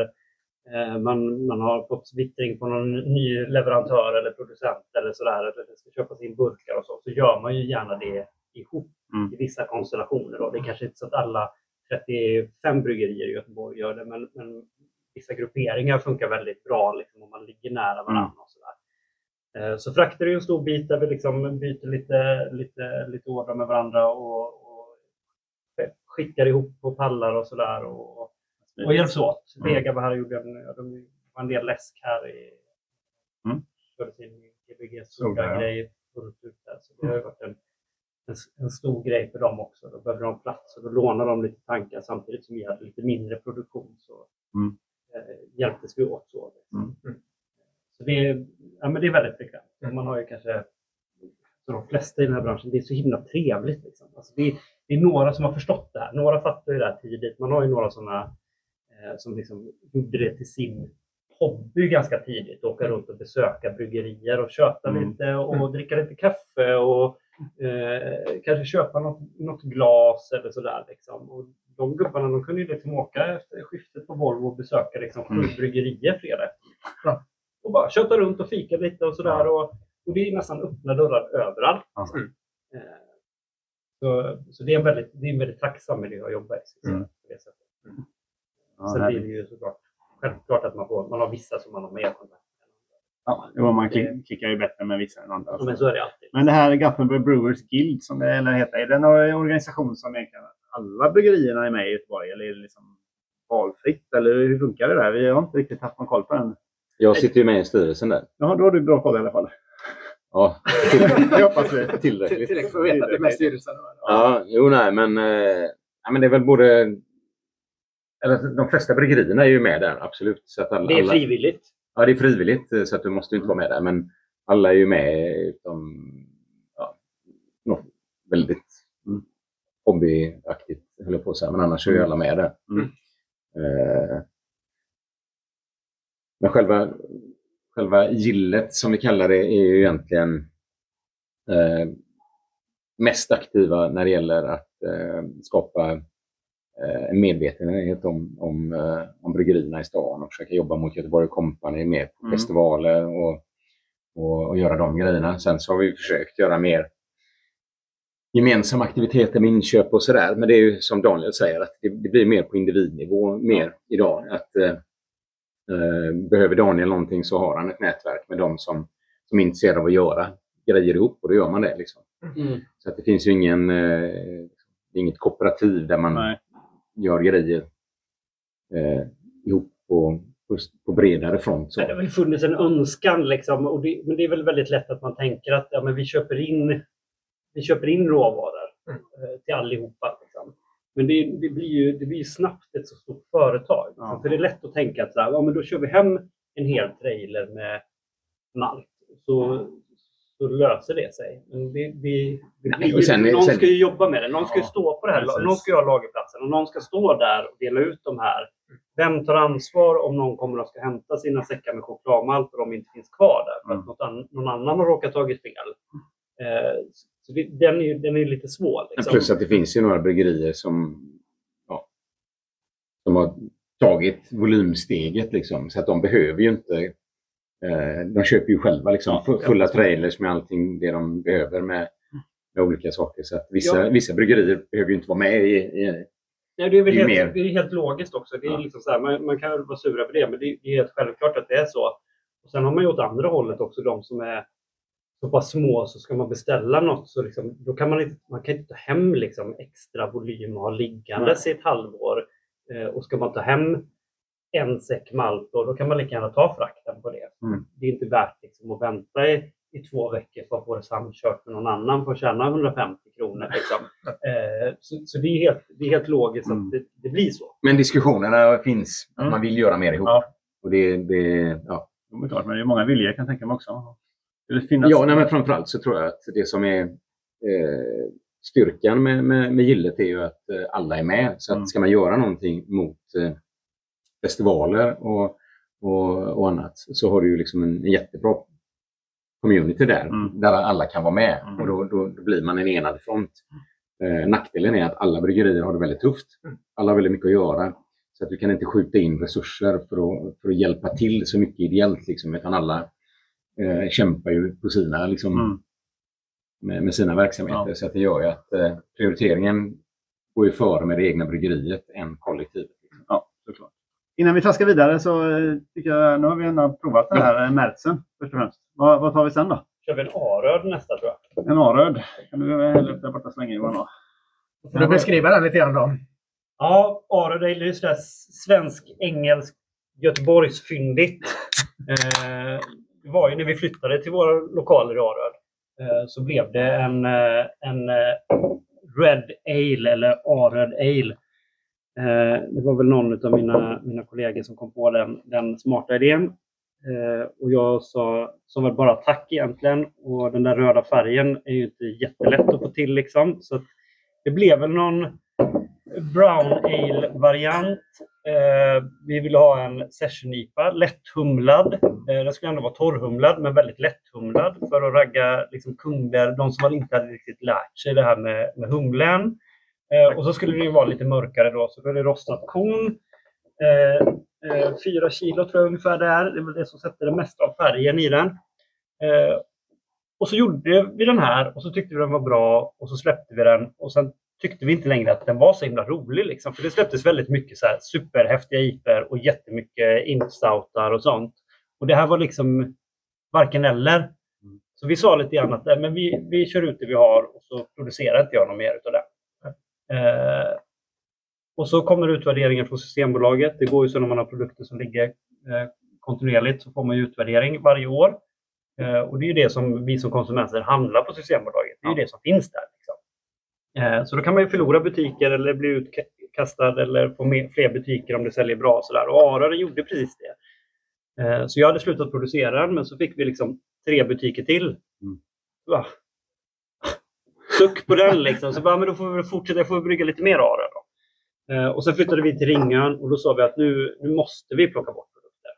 eh, man, man har fått vittring på någon ny leverantör eller producent eller sådär, eller det ska köpas in burkar och så, så gör man ju gärna det ihop Mm. i vissa konstellationer. Då. Det är kanske inte så att alla 35 bryggerier i Göteborg gör det, men, men vissa grupperingar funkar väldigt bra liksom, om man ligger nära varandra. Och sådär. Eh, Så frakter är en stor bit där vi liksom byter lite, lite, lite ordrar med varandra och, och skickar ihop på pallar och sådär. Och, och hjälps åt. Mm. Vega var här och gjorde en, de var en del läsk här. I, Mm. Körde sin GBG Såg det, ja. grej fullt ut där. Så det har ju varit en, en, en stor grej för dem också. Då behövde de plats och då lånade de lite tankar samtidigt som vi hade lite mindre produktion. Så Mm. eh, hjälptes vi åt så. Mm. Så det är, ja, men det är väldigt bekvämt. Och Man har ju kanske, så de flesta i den här branschen, det är så himla trevligt. Liksom. Alltså det, är, det är några som har förstått det här. Några fattar ju det här tidigt. Man har ju några sådana eh, som liksom gjorde det till sin hobby ganska tidigt. Åka runt och besöka bryggerier och köta Mm. lite och dricka lite kaffe och eh, kanske köpa något, något glas eller sådär. Liksom. Och de gubbarna de kunde ju liksom åka efter skiftet på Volvo och besöka liksom, sju Mm. bryggerier fredag. Och bara köta runt och fika lite och sådär. Och, och det är nästan öppna dörrar överallt. Ja. Eh, så, så det är en väldigt, det är en väldigt tacksam miljö att jobba i. Mm. på det sättet. Ja, Sen blir det ju såklart självklart att man, får, man har vissa som man har mer kontakt med. Ja, jo, man klick, klickar ju bättre med vissa än andra. Ja, men så är det alltid. Men det här Gothenburg Brewers Guild som det eller heter, är det en organisation som egentligen alla bryggerierna är med i Göteborg? Eller är det liksom valfritt? Eller hur funkar det där? Vi har inte riktigt haft någon koll på den. Jag sitter ju med i styrelsen där. Ja, då har du bra koll i alla fall. Ja, Det hoppas vi. tillräckligt. Tillräckligt för att veta att det är med styrelsen. Ja, jo, nej, men, eh, ja, men det är väl både... Eller, de flesta bryggerierna är ju med där, absolut. Så att alla, Det är alla- frivilligt. Ja, det är frivilligt eh, så att du måste inte vara med där. Men alla är ju med utom ja, något väldigt Mm. hobbyaktigt, höll jag på att säga. Men annars är ju alla med där. Mm. Eh, men själva, själva gillet som vi kallar det är ju egentligen eh, mest aktiva när det gäller att eh, skapa eh, en medvetenhet om, om, eh, om bryggerierna i stan och försöka jobba mot Göteborg Company med på Mm. festivaler och, och, och göra de grejerna. Sen så har vi försökt göra mer gemensamma aktiviteter med inköp och sådär. Men det är ju som Daniel säger, att det, det blir mer på individnivå mer idag. Att, eh, behöver Daniel någonting så har han ett nätverk med de som, som är intresserade av att göra grejer ihop och då gör man det. Liksom. Mm. Så att det finns ju ingen, eh, inget kooperativ där man Nej. gör grejer eh, ihop på, på, på bredare front. Så. Det har väl funnits en önskan, liksom, och det, men det är väl väldigt lätt att man tänker att ja, men vi, köper in, vi köper in råvaror eh, till allihopa. Liksom. Men det, det, blir ju, det blir ju snabbt ett så stort företag. Ja. För det är lätt att tänka att så här, ja, men då kör vi hem en hel trailer med malt. Så, så löser det sig. Men det, det, det Nej, blir och sen- någon sen- ska ju jobba med det. Någon ska ju Ja, stå på det här. precis. Någon ska ju ha lagerplatsen och någon ska stå där och dela ut de här vem tar ansvar om någon kommer och ska hämta sina säckar med chokladmalt och de inte finns kvar där för att Mm. någon annan har råkat tagit fel? Eh, så det, den, är, den är lite svår. Liksom. Plus att det finns ju några bryggerier som, ja, som har tagit volymsteget. Liksom, så att de behöver ju inte... Eh, de köper ju själva liksom, Ja, fulla trailers med allting det de behöver med, med olika saker. Så att vissa, Ja. vissa bryggerier behöver ju inte vara med i, i Nej, det är väl det är helt, mer- det är helt logiskt också. Det är Ja. liksom så här, man, man kan väl vara sur över det, men det är, det är helt självklart att det är så. Och sen har man ju åt andra hållet också, de som är så pass små, så ska man beställa något så liksom, då kan man inte, man kan inte ta hem liksom extra volym och ha liggandes i ett halvår. Eh, och ska man ta hem en säck malt, då, då kan man lika gärna ta frakten på det. Mm. Det är inte värt liksom, att vänta i, i två veckor för att få det samkört med någon annan för att tjäna 150 kronor. Liksom. Eh, så så det, är helt, det är helt logiskt Mm. att det, det blir så. Men diskussionerna finns. Att Mm. man vill göra mer ihop. Ja. Och det, det, ja. Jo, men klart, men det är många viljor kan jag tänka mig också. Ja, nej, men framförallt så tror jag att det som är eh, styrkan med, med, med gillet är ju att eh, alla är med. Så Mm. att ska man göra någonting mot eh, festivaler och, och, och annat så har du ju liksom en, en jättebra community där, Mm. där alla kan vara med. Mm. Och då, då, då blir man en enad front. Eh, nackdelen är att alla bryggerier har det väldigt tufft. Alla har väldigt mycket att göra. Så att du kan inte skjuta in resurser för att, för att hjälpa till så mycket ideellt. Liksom, utan alla eh, kämpar ju på sina, liksom, Mm. med, med sina verksamheter. Ja. Så att det gör ju att eh, prioriteringen går ju före med det egna bryggeriet än kollektivet. Ja, såklart. Innan vi traskar vidare så eh, tycker jag, nu har vi ändå provat den här eh, märtsen först och främst. Vad, vad tar vi sen då? kör vi en A-röd nästa tror jag. En A-röd. Kan du hälla upp där borta så länge Johan? Får du beskriva den lite grann då? Ja, A-röd är ju sådär svensk, engelsk, Göteborgsfyndigt. Eh, det var ju när vi flyttade till våra lokaler i Aröd. Eh, så blev det en, eh, en eh, Red Ale eller A-röd Ale. Det var väl någon av mina, mina kollegor som kom på den, den smarta idén. Och jag sa, sa väl bara tack egentligen. Och den där röda färgen är ju inte jättelätt att få till liksom. Så att det blev väl någon brown ale-variant. Eh, vi ville ha en session IPA, lätthumlad. Eh, den skulle ändå vara torrhumlad, men väldigt lätthumlad för att ragga liksom, kunder, de som inte hade riktigt lärt sig det här med, med humlen. Eh, och så skulle det ju vara lite mörkare då, så då är det rostat korn. Eh, eh, fyra kilo tror jag ungefär det är. Det är väl det som sätter det mesta av färgen i den. Eh, och så gjorde vi den här och så tyckte vi den var bra och så släppte vi den och sen tyckte vi inte längre att den var så himla rolig. Liksom, för det släpptes väldigt mycket så här superhäftiga IPer och jättemycket impstoutar och sånt. Och det här var liksom varken eller. Så vi sa lite grann att men vi, vi kör ut det vi har och så producerar inte jag något mer utav det. Eh, och så kommer utvärderingen från Systembolaget. Det går ju så när man har produkter som ligger eh, kontinuerligt så får man utvärdering varje år. Eh, och det är det som vi som konsumenter handlar på Systembolaget. Det är det som finns där. Eh, så då kan man ju förlora butiker eller bli utkastad eller få fler butiker om det säljer bra. och Sådär. Och Arare gjorde precis det. Eh, så jag hade slutat producera den men så fick vi liksom tre butiker till. Va? Suck på den liksom. Så bara, men då får vi fortsätta, jag får brygga lite mer Arare då. Eh, och sen flyttade vi till Ringön och då sa vi att nu, nu måste vi plocka bort produkter.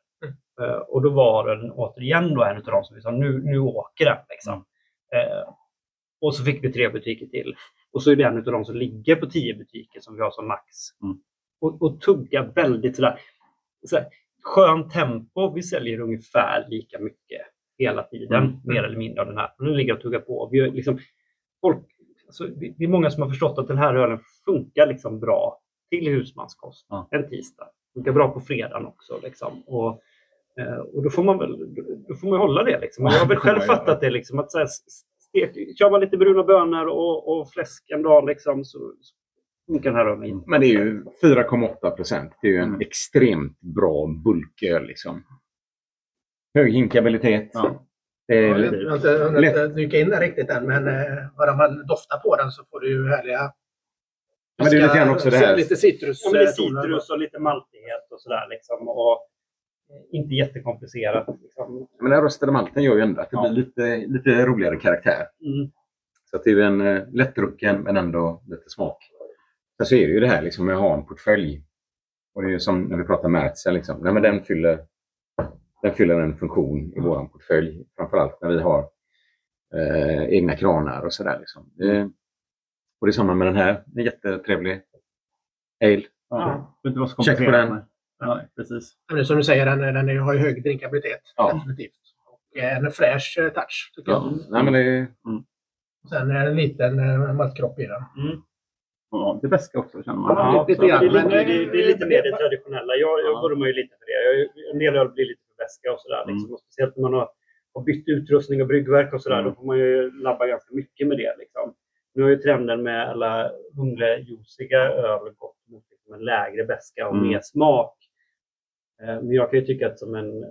Eh, och då var den återigen då en av de som vi sa, nu, nu åker den. Liksom. Eh, och så fick vi tre butiker till. Och så är det en av de som ligger på tio butiker som vi har som max. Mm. Och, och tugga väldigt sådär, sådär skönt tempo. Vi säljer ungefär lika mycket hela tiden, Mm. mer eller mindre av den här. Och den ligger och tuggar på. Vi, har liksom, folk, alltså, det är många som har förstått att den här ölen funkar liksom bra till husmanskost Ja. en tisdag. Funkar bra på fredagen också. Liksom. Och, eh, och då får man väl då får man hålla det. Liksom. Och jag har väl själv fattat det. Liksom, att så här, stek, kör man lite bruna bönor och, och fläsk en dag liksom, så så funkar den här ölen inte. Men det är ju 4,8 procent. Det är ju en Mm. extremt bra bulköl. Liksom. Hög hinkabilitet. Ja. Det är Jag har lite- inte- jag har inte hunnit dyka in där riktigt än, men eh, bara man doftar på den så får du ju härliga... Men det är lite grann också det här- Lite citrus. Ja, men det är eh, citrus och lite maltighet och sådär. Liksom, och eh, inte jättekomplicerat. Liksom. Men den röstade malten gör ju ändå att det Ja. blir lite, lite roligare karaktär. Mm. Så att det är en eh, lättdrucken men ändå lite smak. Sen så är det ju det här liksom med att ha en portfölj. Och det är ju som när vi pratar Märtsen. Liksom. Nej, men den, fyller, den fyller en funktion i vår portfölj. Framförallt när vi har eh, egna kranar och sådär. Liksom. Eh, och det är samma med den här. En jättetrevlig ale. Ja. Check på den. Ja, precis. Men som du säger, den, den har ju hög drinkabilitet. Ja. Definitivt. Och en fräsch eh, touch, tycker Ja. jag. Nej, men det är, Sen är det en liten eh, maltkropp i den. Mm. Ja, det bästa också känner man. Ja, lite det, är lite, men- det, är- det är lite mer det traditionella. Jag, jag Ja. vurmar ju lite för det. Jag, en del öl blir lite för beska och sådär. Liksom. Och speciellt när man har, har bytt utrustning och bryggverk och sådär. Mm. Då får man ju labba ganska mycket med det. Liksom. Nu har ju trenden med alla humlejuiciga öl gått mot liksom en lägre beska och Mm. mer smak. Eh, Men jag kan ju tycka att som en,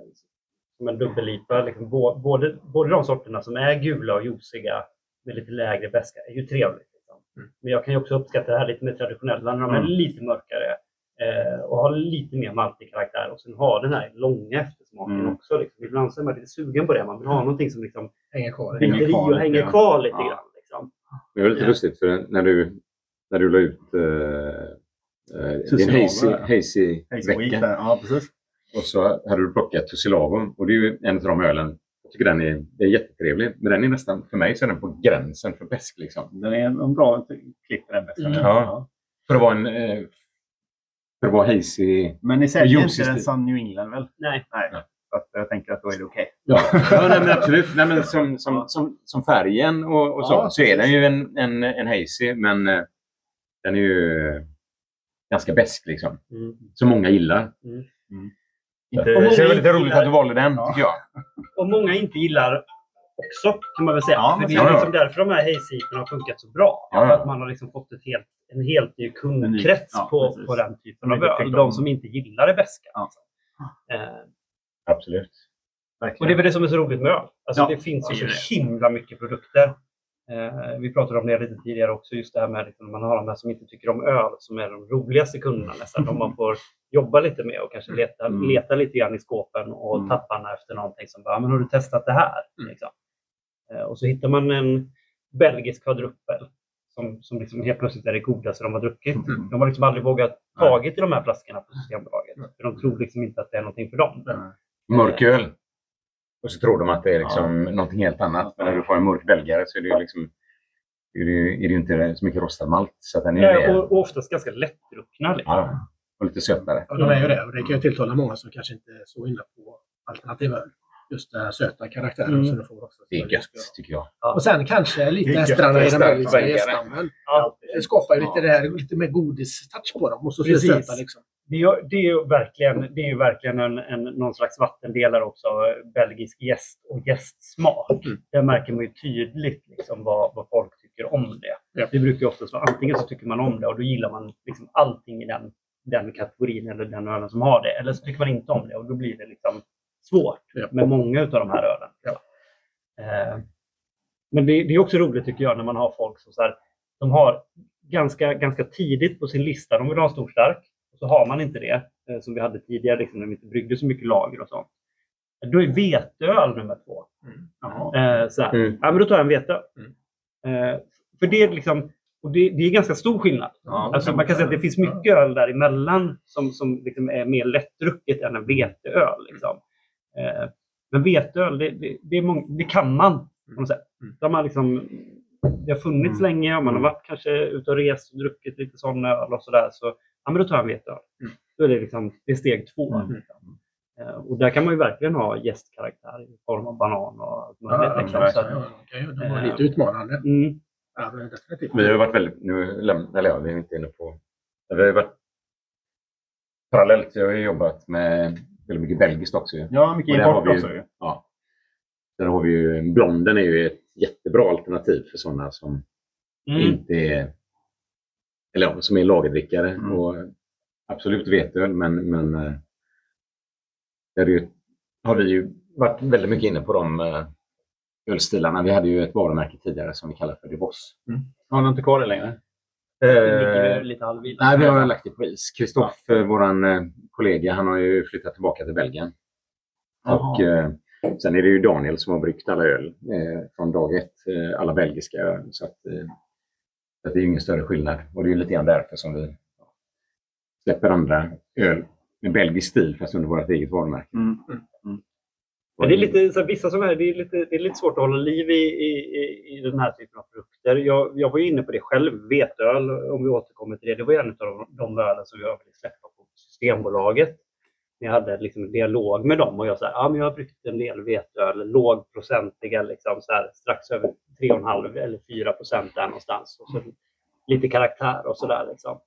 som en dubbel-IPA, liksom, bå- både, både de sorterna som är gula och juiciga med lite lägre beska är ju trevligt. Liksom. Men jag kan ju också uppskatta det här lite mer traditionella när de är Mm. lite mörkare eh, och har lite mer maltig karaktär och sen har den här långa eftersmaken Mm. också. Liksom. Ibland så är man lite sugen på det. Man vill ha någonting som liksom Hänger kvar. Hänger kvar och lite hänger kvar lite Ja. grann. Liksom. det var lite Ja. lustigt för när du, när du la ut eh, eh, din Tussilago, hazy, hazy. Ja, precis. Och så hade du plockat Tussilago. Och det är ju en av de ölen. Jag tycker den är, är jättetrevlig. Men den är nästan, för mig så är den på gränsen för besk. Liksom. Den är en, en bra klipp den bästa. Mm. Ja. För att vara en... Eh, för att vara hazy. Men ni säljer inte den som New England väl? Nej. Nej. Ja. Så att jag tänker att då är det okej. Ja, ja nej, men absolut. Nej, men som, som, som, som färgen och, och så, Ja, så är den ju en, en, en hazy. Men eh, den är ju ganska besk liksom. Mm. Som många gillar. Inte, Så det var lite gillar- roligt att du valde den, Ja. tycker jag. Och många inte gillar också kan man väl säga. Ja, För det är ja. liksom därför de här hejsitarna har funkat så bra. Ja, att man har liksom fått ett helt, en helt ny kundkrets Ja, på, på den typen av öl. De om- som inte gillar det beska. Ja. Eh, Absolut. Och det är väl det som är så roligt med öl. Alltså Ja, det finns ju så himla mycket produkter. Eh, vi pratade om det lite tidigare också, just det här med liksom, man har de här som inte tycker om öl, som är de roligaste kunderna nästan. De man får jobba lite med och kanske leta, Mm. leta lite grann i skåpen och Mm. tapparna efter någonting som bara, men har du testat det här? Mm. Liksom. Eh, och så hittar man en belgisk kvadruppel som, som liksom helt plötsligt är det godaste de har druckit. Mm. De har liksom aldrig vågat tagit i de här flaskorna på Systembolaget. För de tror liksom inte att det är någonting för dem. Mörk öl. Och så tror de att det är liksom någonting helt annat. Men när du får en mörk belgare så är det ju liksom är det, ju- är det inte så mycket rostad malt. Så att den är Eh, det. och, och oftast ganska lättdruckna. Liksom. Ja, och lite sötare. Ja, de är ju det. Och det kan ju tilltala många som kanske inte är så inne på alternativa öl. Just den här söta karaktären Mm. som du får också. Det är gött, tycker jag. Och sen kanske lite hästarna i den belgiska. Ja, Det skapar ju lite, det här, lite mer godis-touch på dem. Och så Precis. söta liksom. det, är, ju- det är ju verkligen, det är ju verkligen en, en, någon slags vattendelare också. Belgisk gäst och gästsmak. Mm. Där märker man ju tydligt liksom vad, vad folk tycker om det. Ja. Det brukar ju oftast vara antingen så tycker man om det och då gillar man liksom allting i den, den kategorin eller den ölen som har det. Eller så tycker man inte om det och då blir det liksom svårt Ja. med många av de här ölen. Ja. Eh, men det, det är också roligt tycker jag när man har folk som så här, de har ganska, ganska tidigt på sin lista, de vill ha en stor stark. Och så har man inte det, eh, som vi hade tidigare, liksom, när vi inte bryggde så mycket lager och sånt. Då är veteöl nummer två. Jaha. Eh, så. Mm. Ja, men då tar jag en veteöl. Mm. Eh, för det är liksom, och det, det är ganska stor skillnad. Ja, Alltså, man kan säga att det finns mycket öl däremellan som, som liksom är mer lättdrucket än en veteöl. Liksom. Eh, men veteöl, det, det, det, det kan man. På något sätt. Mm. De har liksom, det har funnits Mm. länge och man har varit kanske ute och rest och druckit lite sån öl och sådär. Så, ja, men då tar jag en veteöl. Mm. Då är det, liksom, det är steg två. Mm. Liksom. Eh, och där kan man ju verkligen ha gästkaraktär i form av banan och allt möjligt. Ja, liksom. ja, Så att, Ja, okej, det var Eh, lite utmanande. mm, Ja, men definitivt. Vi har ju varit väldigt, nu lämnar, eller ja, vi är inte inne på, vi har ju varit parallellt, jag har ju jobbat med väldigt mycket belgiskt också. Ja, mycket import också. Ju. Ja. Där har vi ju, blonden är ju ett jättebra alternativ för sådana som mm, inte är, eller ja, som är lagerdrickare. Mm. Och absolut veteöl, men, men eh, där är ju, har vi ju varit väldigt mycket inne på de eh, ölstilarna. Vi hade ju ett varumärke tidigare som vi kallar för The Boss. Har ni inte kvar det längre? Eh, lite. Nej, vi har lagt det på is. Kristoffer, våran eh, kollega, han har ju flyttat tillbaka till Belgien. Och eh, sen är det ju Daniel som har bryggt alla öl eh, från dag ett. Eh, alla belgiska öl. Så att, eh, så att det är ju ingen större skillnad. Och det är ju lite grann därför som vi släpper andra öl med belgisk stil fast under vårt eget varumärke. Mm. Men det är lite, så här, vissa som är, det är lite, det är lite svårt att hålla liv i, i, i, den här typen av produkter. Jag, jag var ju inne på det själv, veteöl, om vi återkommer till det. Det var en av de, de ölen som jag ville släppa på Systembolaget. Jag hade liksom en dialog med dem och jag sa att men jag har bryggt en del veteöl, lågprocentiga, liksom, så här, strax över 3,5 eller 4 procent där någonstans. Och så lite karaktär och sådär. Liksom.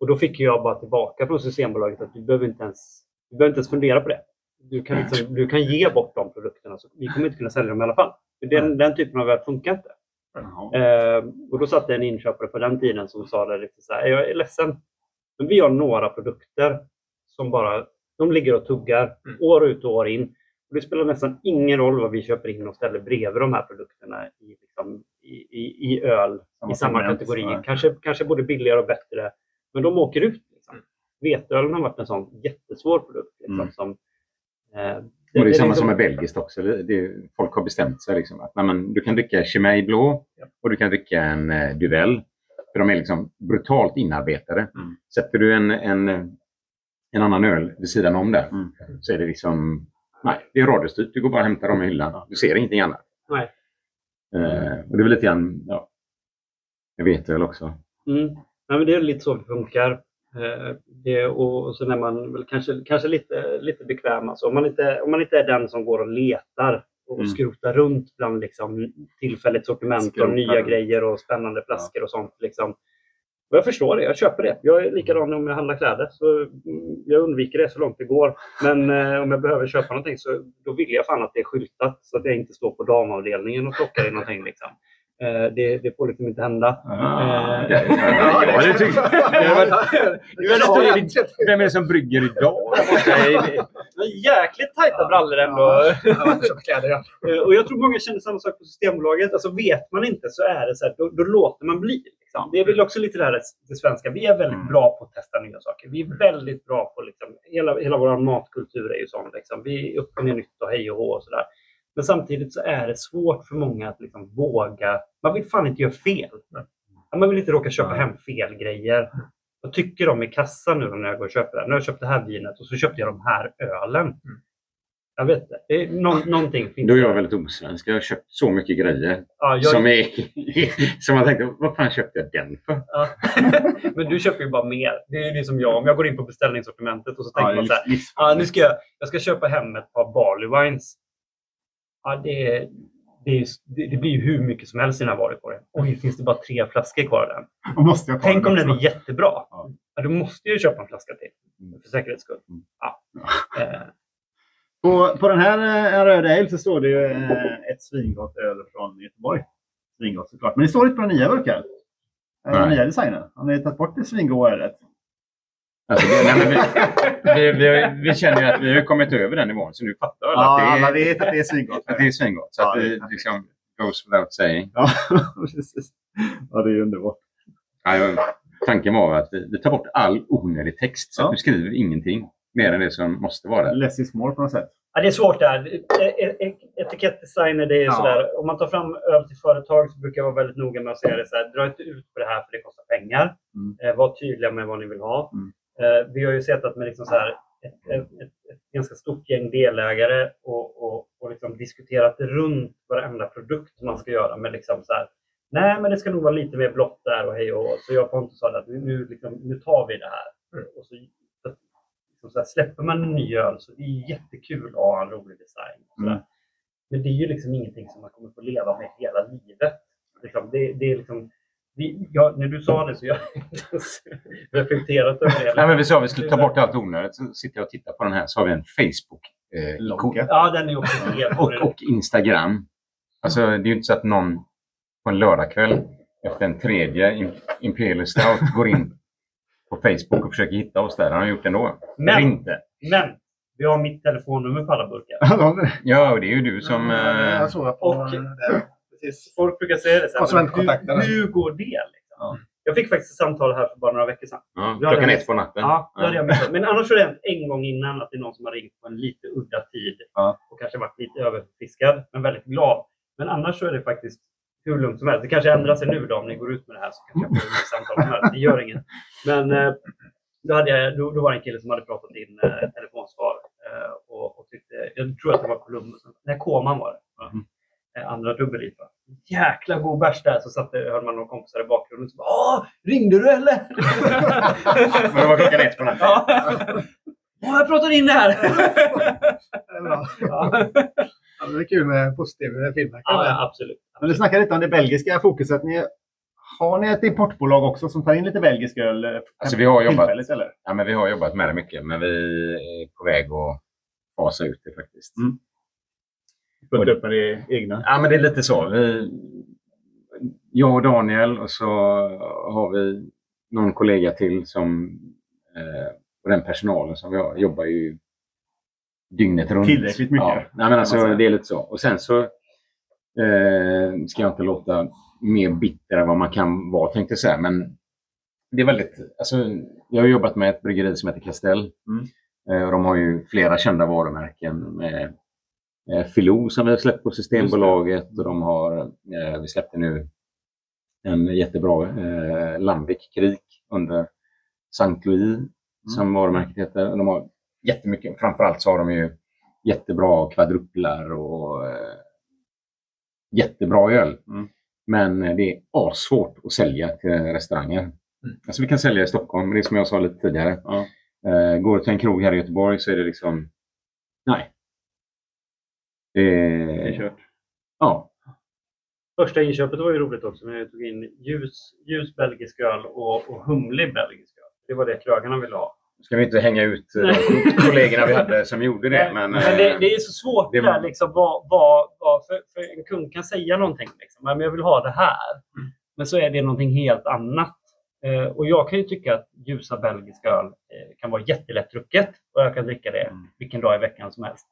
Och då fick jag bara tillbaka från Systembolaget att du behöver inte ens, du behöver inte ens fundera på det. Du kan, liksom, du kan ge bort de produkterna, så vi kommer inte kunna sälja dem i alla fall. För den, den typen av öl funkar inte. Eh, och då satt det en inköpare på den tiden som sa det lite så här, jag är ledsen, men vi har några produkter som bara, de ligger och tuggar Mm. år ut och år in. Och det spelar nästan ingen roll vad vi köper in och ställer bredvid de här produkterna i, liksom, i, i, i öl Samma i samma kategori. Kanske, kanske både billigare och bättre. Men de åker ut. Liksom. Mm. Veteölen har varit en sån jättesvår produkt. Liksom, Mm. som, eh, Och det är samma liksom- som med belgiskt också. Det, det, folk har bestämt sig. Liksom, att, nej, men, du kan dricka Chimay blå och du kan dricka en eh, Duvel. För de är liksom brutalt inarbetade. Mm. Sätter du en, en, en annan öl vid sidan om där Mm. så är det liksom... Nej, det är radiostyrt. Du går bara och hämtar dem i hyllan. Du ser ingenting annat. Nej. Eh, och det är väl lite grann... Ja, jag vet väl också. Mm. Nej, men det är lite så det funkar. Eh, det, och, och sen är man väl kanske, kanske lite, lite bekväm. Alltså, om, man inte, om man inte är den som går och letar och Mm. skrotar runt bland liksom, tillfälligt sortiment och Skrotar nya runt. grejer och spännande flaskor och sånt. Liksom. Och jag förstår det, jag köper det. Jag är likadan om jag handlar kläder. Så mm, jag undviker det så långt det går. Men eh, om jag behöver köpa någonting så då vill jag fan att det är skyltat så att jag inte står på damavdelningen och plockar i någonting. Liksom. Eh, det, det får liksom inte hända. Ah, Eh, ja, ja, det tycker jag. Vem är det som brygger idag? Men jäkligt tajta brallor ändå. Ja. Eh, Och jag tror många känner samma sak på Systembolaget. Alltså vet man inte så är det så här, då, då låter man bli. Liksom. Det är väl också lite det här det svenska. Vi är väldigt Mm. bra på att testa nya saker. Vi är väldigt bra på, liksom, hela, hela vår matkultur är ju sån. Liksom. Vi är upp och ner nytt och hej och hå och sådär. Men samtidigt så är det svårt för många att liksom våga. Man vill fan inte göra fel. Man vill inte råka köpa hem fel grejer. Vad tycker de i kassan nu när jag går och köper det? Nu har jag köpt det här vinet och så köpte jag de här ölen. Jag vet inte. Det är någonting finns Då är jag väldigt osvensk. Jag har köpt så mycket grejer Ja, jag, som är... som jag tänkte, vad fan köpte jag den för? ja. Men du köper ju bara mer. Det är ju som jag. Om jag går in på beställningssortimentet och så tänker Ja, man så här. Ja, nu ska jag, jag ska köpa hem ett par barley wines. Ja, det, det, det, blir ju hur mycket som helst i den här varukorgen. Oj, finns det bara tre flaskor kvar av den? Då måste jag ta Tänk den om den är jättebra. Ja. Ja, du måste ju köpa en flaska till. Mm. För säkerhets skull. Mm. Ja. Eh, På, på den här eh, röda ale så står det ju eh, ett svingott öl från Göteborg. Svingott såklart. Men det står inte på den nya burken. Eh, Den nya designen. Har ni tagit bort det svingoda ölet? Alltså, det, nej, men vi, vi, vi, vi känner ju att vi har kommit över den nivån, så nu fattar alla Ja, att, alla det är, vet att det är svingott. att det är svingott. Så Ja, att det vi liksom goes without saying. Ja, precis. Ja, det är ju underbart. Ja, tanken var att vi, vi tar bort all onödig text, så Ja. att du skriver ingenting mer än det som måste vara där. Less is more på något sätt. Ja, det är svårt där. E- e- e- Etikettdesigner, det är Ja. sådär. Om man tar fram öl till företag så brukar jag vara väldigt noga med att säga det så här. Dra inte ut på det här för det kostar pengar. Mm. Eh, var tydliga med vad ni vill ha. Mm. Eh, vi har ju sett att med liksom så här, ett, ett, ett, ett ganska stort gäng delägare och, och, och liksom diskuterat runt varenda produkt man ska göra med liksom så här. Nej, men det ska nog vara lite mer blått där och hej och hå." Så jag och Pontus sa att nu, liksom, nu tar vi det här. Och så, så, liksom så här, släpper man en ny öl så det är jättekul att ha en rolig design. Mm. Men det är ju liksom ingenting som man kommer få leva med hela livet. Liksom, det, det är liksom, ja, när du sa det så jag reflekterat över det. Nej, men vi sa att vi skulle ta bort allt onödigt. Så sitter jag och tittar på den här så har vi en Facebook-ikon. Logga. Ja, den är också och, och Instagram. Alltså, det är ju inte så att någon på en lördagkväll efter en tredje Im- Imperial Stout går in på Facebook och försöker hitta oss där. Han har gjort det ändå. Men- Eller inte. Men vi har mitt telefonnummer på alla burkar. Ja, och det är ju du som... eh, Jag såg på och- det. Precis. Folk brukar säga det så här, hur, hur går det? Liksom? Ja. Jag fick faktiskt ett samtal här för bara några veckor sedan. ja, Ja, klockan ett på natten. Ja, hade jag missat. Men annars har det hänt en gång innan att det är någon som har ringt på en lite udda tid Ja. och kanske varit lite överfiskad, men väldigt glad. Men annars så är det faktiskt hur lugnt som helst. Det kanske ändrar sig nu då om ni går ut med det här så kanske jag får mycket samtal som helst. Det gör inget. Men eh, då, hade jag, då, då var det en kille som hade pratat in eh, telefonsvar eh, och, och tyckte, jag tror att det var Columbus, nej Kåman var det. Ja. Eh, andra dubbel va? Jäkla god bärs där. Så satt hörde man några kompisar i bakgrunden som Åh, ringde du eller? Men det var klockan ett på natten. Ja. Åh, jag pratar in det här! Ja. Ja, det är kul med positiv feedback. ja, absolut. Men du snackar lite om det belgiska fokuset. Ni, har ni ett importbolag också som tar in lite belgisk öl? eh, Alltså, vi har jobbat- eller? Ja, men vi har jobbat med det mycket, men vi är på väg att fasa ut det faktiskt. Mm. Fullt upp med det egna? Ja, men det är lite så. Vi, jag och Daniel och så har vi någon kollega till som eh, och den personalen som vi har jobbar ju dygnet runt. Tillräckligt mycket, Ja, nej, men alltså, det är lite så. Och sen så eh, ska jag inte låta mer bitter än vad man kan vara tänkte jag säga. Men det är väldigt, alltså, jag har jobbat med ett bryggeri som heter Castell. Mm. Eh, och de har ju flera kända varumärken med eh, Filou som vi har släppt på Systembolaget och de har, eh, vi släppte nu en jättebra eh, Lambic Krik under Saint Louis som varumärket heter. De har jättemycket, framförallt så har de ju jättebra kvadruplar och eh, jättebra öl. Mm. Men eh, det är svårt att sälja till restauranger. Alltså vi kan sälja i Stockholm, men det är som jag sa lite tidigare. Ja. Eh, går du till en krog här i Göteborg så är det liksom, nej. Det Det är kört. ja, Första inköpet var ju roligt också när jag tog in ljus, ljus belgisk öl och, och humlig belgisk öl. Det var det krögarna ville ha. ska vi inte hänga ut eh, de kollegorna vi hade som gjorde det. Men, men det, eh, det är så svårt det var- där, liksom, vad, vad, vad, för, för en kund kan säga någonting. Liksom, men jag vill ha det här. Mm. Men så är det någonting helt annat. Eh, och jag kan ju tycka att ljusa belgisk öl eh, kan vara jättelättdrucket och jag kan dricka det Mm. vilken dag i veckan som helst.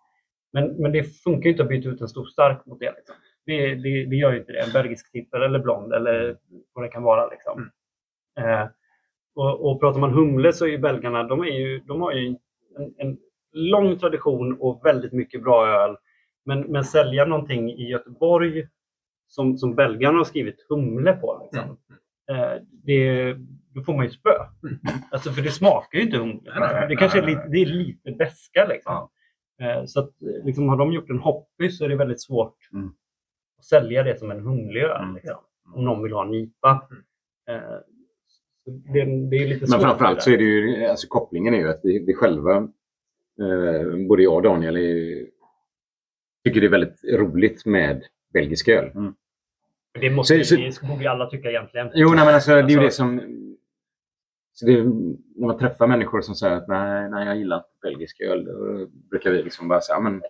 Men, men det funkar ju inte att byta ut en stor stark mot det. Liksom. Det, det, det gör ju inte det. En belgisk tipper eller blond eller vad det kan vara. Liksom. Eh, och, och pratar man humle så är ju belgarna, de, är ju, de har ju en, en lång tradition och väldigt mycket bra öl. Men, men sälja någonting i Göteborg som, som belgarna har skrivit humle på. Liksom. Eh, det, då får man ju spö. Alltså, för det smakar ju inte humle. Det kanske är lite, det är lite beska. Liksom. Eh, så att, eh, liksom, har de gjort en hoppy så är det väldigt svårt Mm. att sälja det som en humlig öl. Mm. Liksom. Om någon vill ha en IPA. Eh, så det, det är lite Men svårt. framförallt så är det ju, alltså kopplingen är ju att vi, vi själva, eh, både jag och Daniel, är, tycker det är väldigt roligt med belgisk öl. Det måste, Så- så- det borde ju alla tycka egentligen. Jo, nej, men alltså, det är ju Alltså- det som... Så det, när man träffar människor som säger att nej, nej jag gillar inte belgisk öl, då brukar vi liksom bara säga, men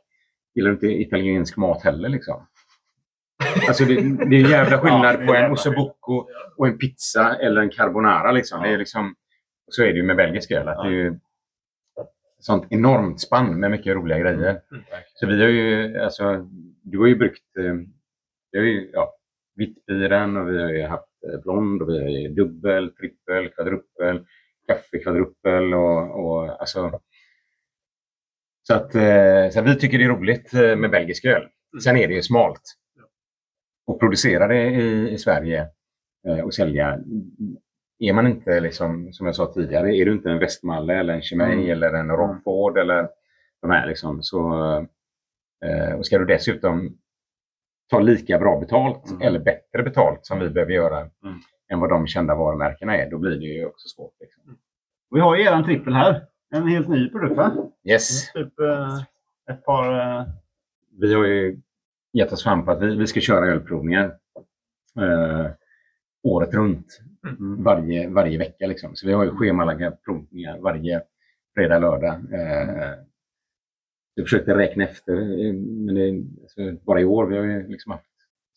gillar du inte italiensk mat heller liksom? Alltså det, det är jävla skillnad på en ossobuco och en pizza eller en carbonara. Liksom. Det är liksom, så är det ju med belgisk öl. Att det är ju sånt enormt spann med mycket roliga grejer. Så vi har ju, alltså, du har ju bryggt, eh, vi har ju, ja, vittbiren och vi har ju haft blond och vi har dubbel, trippel, kvadruppel, kaffekvadruppel och, och alltså. Så att eh, så att vi tycker det är roligt eh, med belgisk öl. Sen är det ju smalt. Och producera det i, i Sverige eh, och sälja. Är man inte, liksom, som jag sa tidigare, är du inte en Westmalle eller en Chimay Mm. eller en Rockford eller de här liksom, så eh, och ska du dessutom ta lika bra betalt Mm. eller bättre betalt som vi behöver göra Mm. än vad de kända varumärkena är, då blir det ju också svårt. Liksom. Vi har ju eran trippel här. En helt ny produkt va? Yes. Typ eh, ett par... Eh, vi har ju gett oss fram på att vi, vi ska köra ölprovningar eh, året runt. Varje, varje vecka. Liksom. Så vi har ju schemalagda provningar varje fredag, lördag. Eh, jag försökte räkna efter, eh, men det, alltså, bara i år vi har vi liksom haft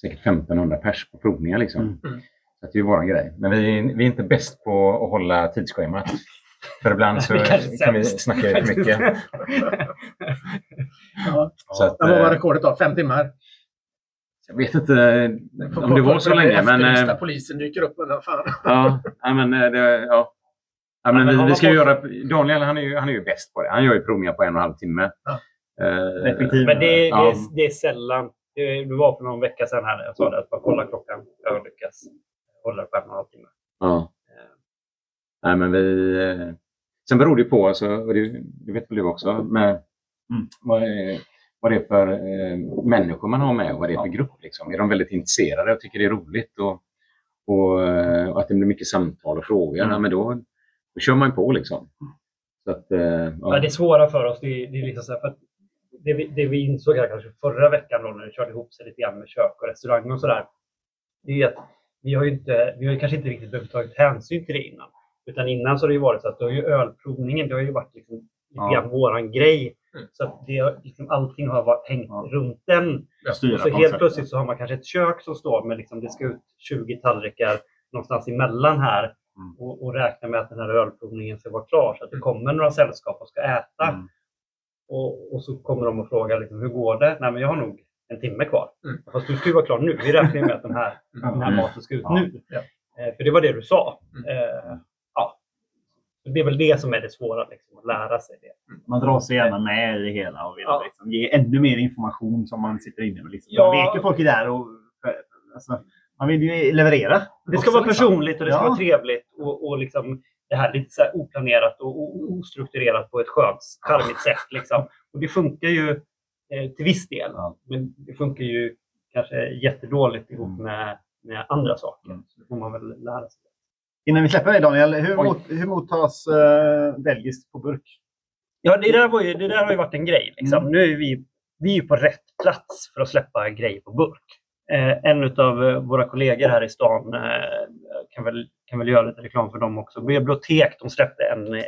säkert 1500 pers på provningar. Liksom. Mm. Så att det är vår grej. Men vi, vi är inte bäst på att hålla tidsschemat. För ibland så kan vi snacka för mycket. Ja. Så att, vad var eh, rekordet då? Fem timmar? jag vet inte om det var så länge. Men, eh, Efterlysta polisen dyker upp. Men fan. Ja, men eh, det, ja. Ja, men men vi, ska fått- göra, Daniel han är, ju, han är ju bäst på det. Han gör ju provningar på en och en halv timme. Ja. Eh, Effektiv. Men det, det, Ja. är, det är sällan. Det det var för någon vecka sedan här när jag sa det. Att bara kolla klockan. Jag lyckas hålla det på en och en halv timme. Ja. Nej, men vi... eh, Sen beror det på, alltså, och det, det vet väl du också, med vad, är, vad det är för eh, människor man har med och vad det är för grupp. Liksom. Är de väldigt intresserade och tycker det är roligt och, och, eh, och att det blir mycket samtal och frågor, ja, men då, då kör man på. Liksom. Så att, eh, ja. Ja. det svåra för oss, det är, det är liksom så här, för att det, vi, det vi insåg här kanske förra veckan då, när det körde ihop sig lite grann med kök och restaurang och sådär. Det är att vi har ju inte, vi har ju kanske inte riktigt behövt ta hänsyn till det innan. Utan innan så har det ju varit så att då har ju ölprovningen, det har ju varit liksom lite Ja. våran grej. Mm. Så att det, har- liksom, allting har varit, hängt Ja. runt den. styra Och så helt konceptet. plötsligt så har man kanske ett kök som står med liksom, det ska ut 20 tallrikar någonstans emellan här Mm. och, och räkna med att den här ölprovningen ska vara klar så att det kommer några sällskap och ska äta. Mm. Och, och så kommer de och frågar liksom, hur går det? Nej men jag har nog en timme kvar. Mm. Fast du ska ju vara klar nu. Vi räknar med att den här, den här Mm. maten ska ut Ja. nu. Ja. Eh, för det var det du sa. Mm. Eh, ja. Det är väl det som är det svåra, liksom, att lära sig det. Man drar sig gärna med i det hela och vill Ja. liksom ge ännu mer information som man sitter inne med. Liksom. Ja. Man vet ju folk är där och alltså, man vill ju leverera. Det ska också, vara liksom. personligt och det ska Ja. vara trevligt och, och liksom det här lite så här oplanerat och ostrukturerat på ett skönt, charmigt sätt. Liksom. Och det funkar ju eh, till viss del. Men det funkar ju kanske jättedåligt ihop Mm. med, med andra saker. Mm. Så det får man väl lära sig. Innan vi släpper dig Daniel, hur, mot, hur mottas uh, belgiskt på burk? Ja, det där, var ju, det där har ju varit en grej. Liksom. Mm. Nu är vi, vi är på rätt plats för att släppa grejer på burk. Eh, en av våra kollegor här i stan eh, kan, väl, kan väl göra lite reklam för dem också. Bibliotek de släppte en eh,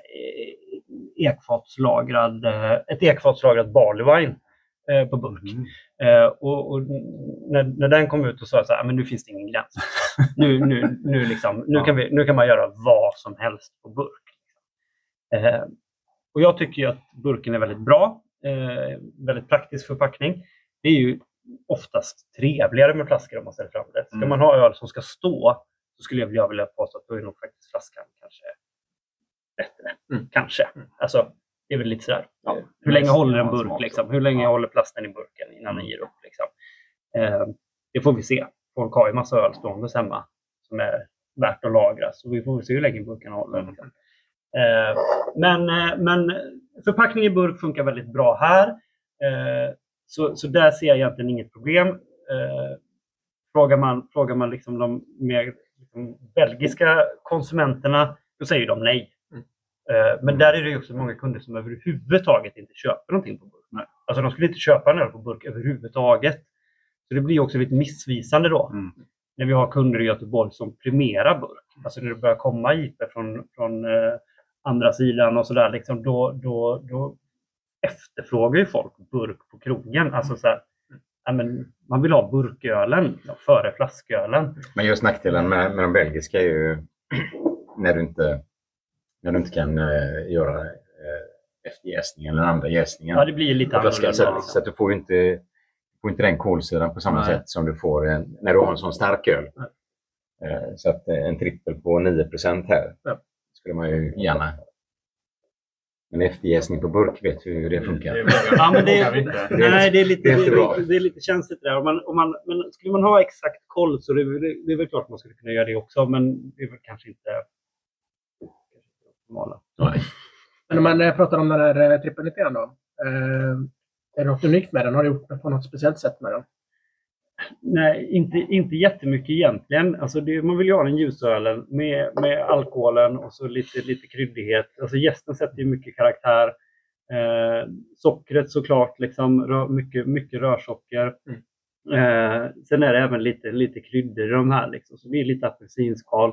ekfatslagrad, eh, ett ekfatslagrat barley wine eh, på burk. Eh, och, och när, när den kom ut och sa så här, "Ah, men nu finns det ingen gräns. nu, nu, nu, liksom, nu, kan vi, nu kan man göra vad som helst på burk. Och jag tycker att burken är väldigt bra. Väldigt praktisk förpackning. Det är ju oftast trevligare med flaskor om man ställer fram det. Ska Mm. man ha öl som ska stå så skulle jag vilja- påstå att då är nog faktiskt flaskan kanske bättre. Mm. Kanske. Alltså, det är väl lite sådär. Ja. Hur länge håller en burk? Liksom? Hur länge Ja. håller plasten i burken innan den ger upp? Liksom? Eh, det får vi se. Folk har ju massa öl ståendes hemma som är värt att lagra. Så vi får se hur länge burkarna håller. Mm. Liksom. Eh, men, eh, men förpackning i burk funkar väldigt bra här. Eh, så, så där ser jag egentligen inget problem. Eh, frågar man, frågar man liksom de mer liksom, belgiska konsumenterna, då säger de nej. Mm. Eh, men där är det också många kunder som överhuvudtaget inte köper någonting på burk. Nej. Alltså de skulle inte köpa en öl på burk överhuvudtaget. Så det blir också lite missvisande då. Mm. när vi har kunder i Göteborg som primerar burk. Alltså när det börjar komma IP från, från eh, andra sidan och sådär, liksom, då, då, då efterfrågar ju folk burk på krogen. Alltså så här, men man vill ha burkölen före flaskölen. Men just nackdelen med, med de belgiska är ju när du inte, när du inte kan eh, göra efterjäsning eller andra jäsningen. Ja, det blir lite flaskan. Så, annorlunda. att- så du får inte, får inte den kolsyran på samma Nej. sätt som du får en, när du har en sån stark öl. Eh, så att en trippel på 9% här Ja. skulle man ju gärna... Men efterjäsning på burk vet vi hur det funkar. Ja, men det, inte. nej, det är lite, det är inte det bra. är, det är lite känsligt det där. Om man, om man, men skulle man ha exakt koll så det, är väl- det är väl klart man skulle kunna göra det också, men det är väl kanske inte det optimala. Nej. Men om man pratar om den här eh, trippen lite grann då. Eh, är det något unikt med den? Har du gjort det på något speciellt sätt med den? Nej, inte, inte jättemycket egentligen. Alltså det, man vill ju ha den ljusölen med, med alkoholen och så lite, lite kryddighet. Alltså gästen sätter ju mycket karaktär. Eh, sockret såklart, liksom, rö, mycket, mycket rörsocker. Eh, sen är det även lite, lite kryddor i de här. Liksom. Så det är lite apelsinskal.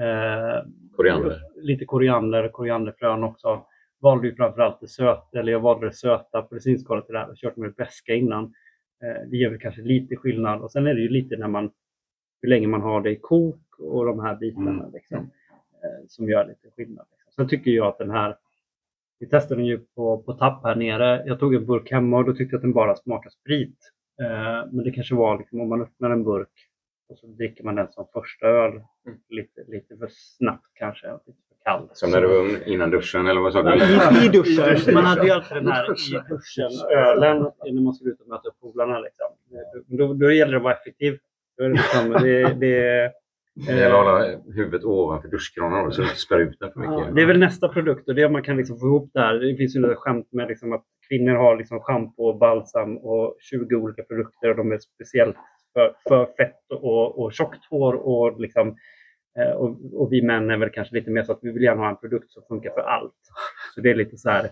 Eh, Koriander. Lite koriander, korianderfrön också. Valde ju framförallt det söta, eller jag valde det söta apelsinskalet till det här och kört med det beska innan. Eh, det gör väl kanske lite skillnad. Och sen är det ju lite när man, hur länge man har det i kok och de här bitarna Mm. liksom, eh, som gör lite skillnad. Liksom. Sen tycker jag att den här, vi testade den ju på, på tapp här nere. Jag tog en burk hemma och då tyckte jag att den bara smakade sprit. Eh, men det kanske var liksom, om man öppnar en burk och så dricker man den som första öl. Lite, lite för snabbt kanske, lite kall. Som när du var ung innan duschen, eller vad sa du? I, I duschen. Man hade ju alltid den här i duschen, ölen, när man skulle ut och möta upp polarna. Liksom. Då, då gäller det att vara effektiv. Då är det, liksom, det, det, Det gäller att hålla huvudet ovanför duschkranen så du inte spär ut den för mycket. Ja, det är väl nästa produkt och det är om man kan liksom få ihop det här. Det finns ju några skämt med liksom att kvinnor har liksom schampo, balsam och 20 olika produkter och de är speciellt för, för fett och, och tjockt hår. Och, liksom, och, och vi män är väl kanske lite mer så att vi vill gärna ha en produkt som funkar för allt. Så det är lite så här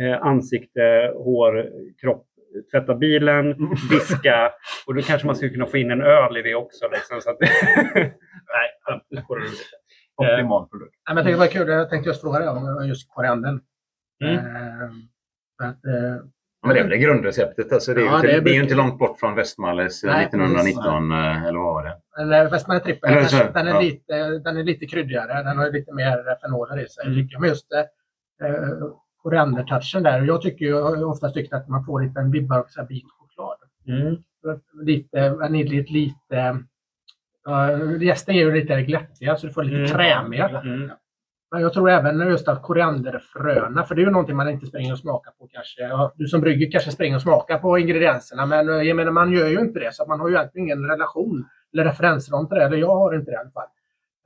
eh, ansikte, hår, kropp, tvätta bilen, diska och då kanske man skulle kunna få in en öl i det också. Liksom, så att, nej. Optimal produkt. Nej, men jag tänkte det var kul. Jag tänkte just fråga dig om just koriandern. Mm. Eh, att, eh, Men det är väl grundreceptet. Alltså det, är ju Ja, inte, det är det är ju inte långt bort från Westmalles eh, Nej, 1919, eh, eller vad var det? Men Westman Trippel, Eller den, så- den, är ja. lite, den är lite kryddigare. Den har lite mer fenoler i sig. Mm. Men just eh, koriandertouchen där. Jag tycker ju, har oftast tyckt att man får lite en här bit choklad. Mm. Lite vaniljigt, lite... Uh, gästen är ju lite glättiga så du får lite Mm. krämiga. Mm. Men jag tror även just att korianderfröna, för det är ju någonting man inte springer och smakar på kanske. Du som brygger kanske springer och smakar på ingredienserna, men eh, jag menar man gör ju inte det, så att man har ju egentligen ingen relation eller referensram till det, eller jag har inte det i alla fall.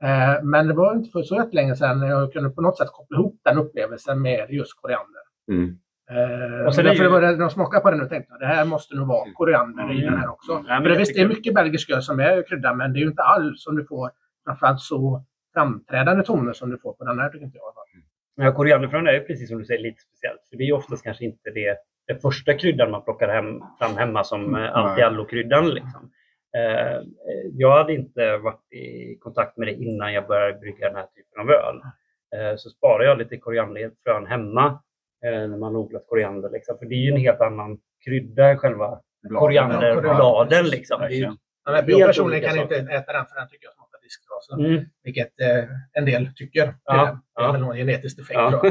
Eh, Men det var inte för så länge sedan jag kunde på något sätt koppla ihop den upplevelsen med just koriander. Mm. Eh, Och sen är ju- därför var det, när jag smakade på den och tänkte jag det här måste nog vara koriander i den här också. Mm. Ja, men för det, visst, det är mycket belgisk öl som är krydda, men det är ju inte alls som du får, framförallt så framträdande toner som du får på den här tycker inte jag. i. Ja, korianderfrön är ju precis som du säger lite speciellt. För det är ju oftast kanske inte det, det första kryddan man plockar hem, fram hemma som eh, anti-allo-kryddan. Liksom. Eh, jag hade inte varit i kontakt med det innan jag började brygga den här typen av öl. Eh, så sparar jag lite korianderfrön hemma eh, när man odlat koriander. Liksom. För det är ju en helt annan krydda än själva korianderbladen. Liksom. Ja, jag personligen kan inte äta den för den tycker jag smakar diskgras. mm, Vilket eh, en del tycker. Ja, det är ja. väl någon genetisk defekt ja.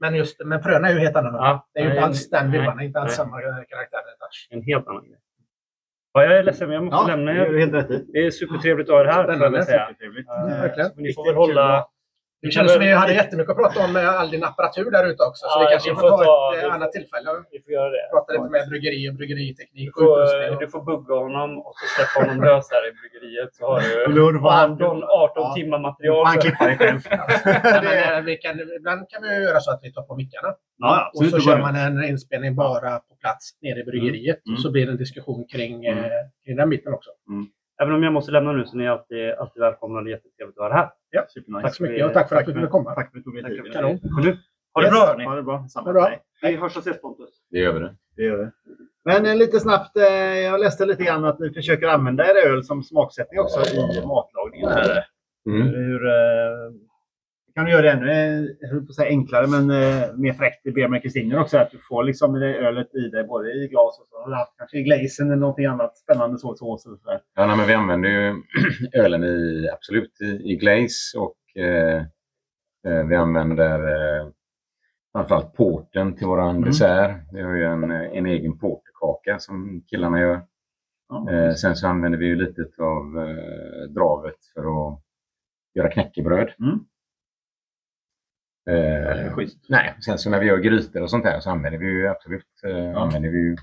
Men, just, men fröna är ju helt annorlunda. Ja, det är ju inte alls den vibban, inte alls nej. samma eh, karaktär. En helt annan grej. Ja, jag är ledsen, men jag måste Ja, lämna det er. helt rätt. Det är supertrevligt att ha er här. Spännande. Supertrevligt. Eh, verkligen. Ni får väl hålla... Det känns som vi hade jättemycket att prata om med all din apparatur där ute också. Så Ja, vi kanske vi får får ta ett eh, får- annat tillfälle och Vi får göra det. prata lite med bryggeri och bryggeriteknik Du och får, utrustning. du får bugga honom och så släppa honom lös här i bryggeriet. Så har du Eller hur, vad- 18, 18 Ja. timmar material. han klippa dig själv. Ja, men, eh, vi kan, ibland kan vi göra så att vi tar på mickarna. Ja, Och så kör man en inspelning bara på plats nere i bryggeriet. Mm. Och så blir det en diskussion kring, eh, kring den biten också. Även om jag måste lämna nu så ni är alltid, alltid välkomna. Det är jättetrevligt att vara här. Supernice. Tack så mycket och tack för att du ville komma. Tack för att du tog dig tid. Kanon. Ha det bra hörni. Ha det bra. Samma bra. Vi hörs och ses Pontus. Det gör vi det. Det gör vi. Men eh, lite snabbt, eh, jag läste lite grann att ni försöker använda er öl som smaksättning också i matlagningen. Här. Mm. Hur, eh, kan du göra det ännu eh, jag höll på att säga enklare, men eh, mer fräckt i Beer med Kristin också? Att du får liksom det ölet i dig, både i glas och så har du haft kanske i glazen eller någonting annat spännande så, sås eller sådär. Ja, nej, men vi använder ju ölen i, absolut i, i glaze och eh, eh, vi använder eh, framförallt porten till våran dessert. Vi har ju en, en egen porterkaka som killarna gör. Ja. Eh, sen så använder vi ju lite av eh, dravet för att göra knäckebröd. Mm. Eh, nej, sen så när vi gör grytor och sånt där så använder vi ju absolut eh, använder vi ju,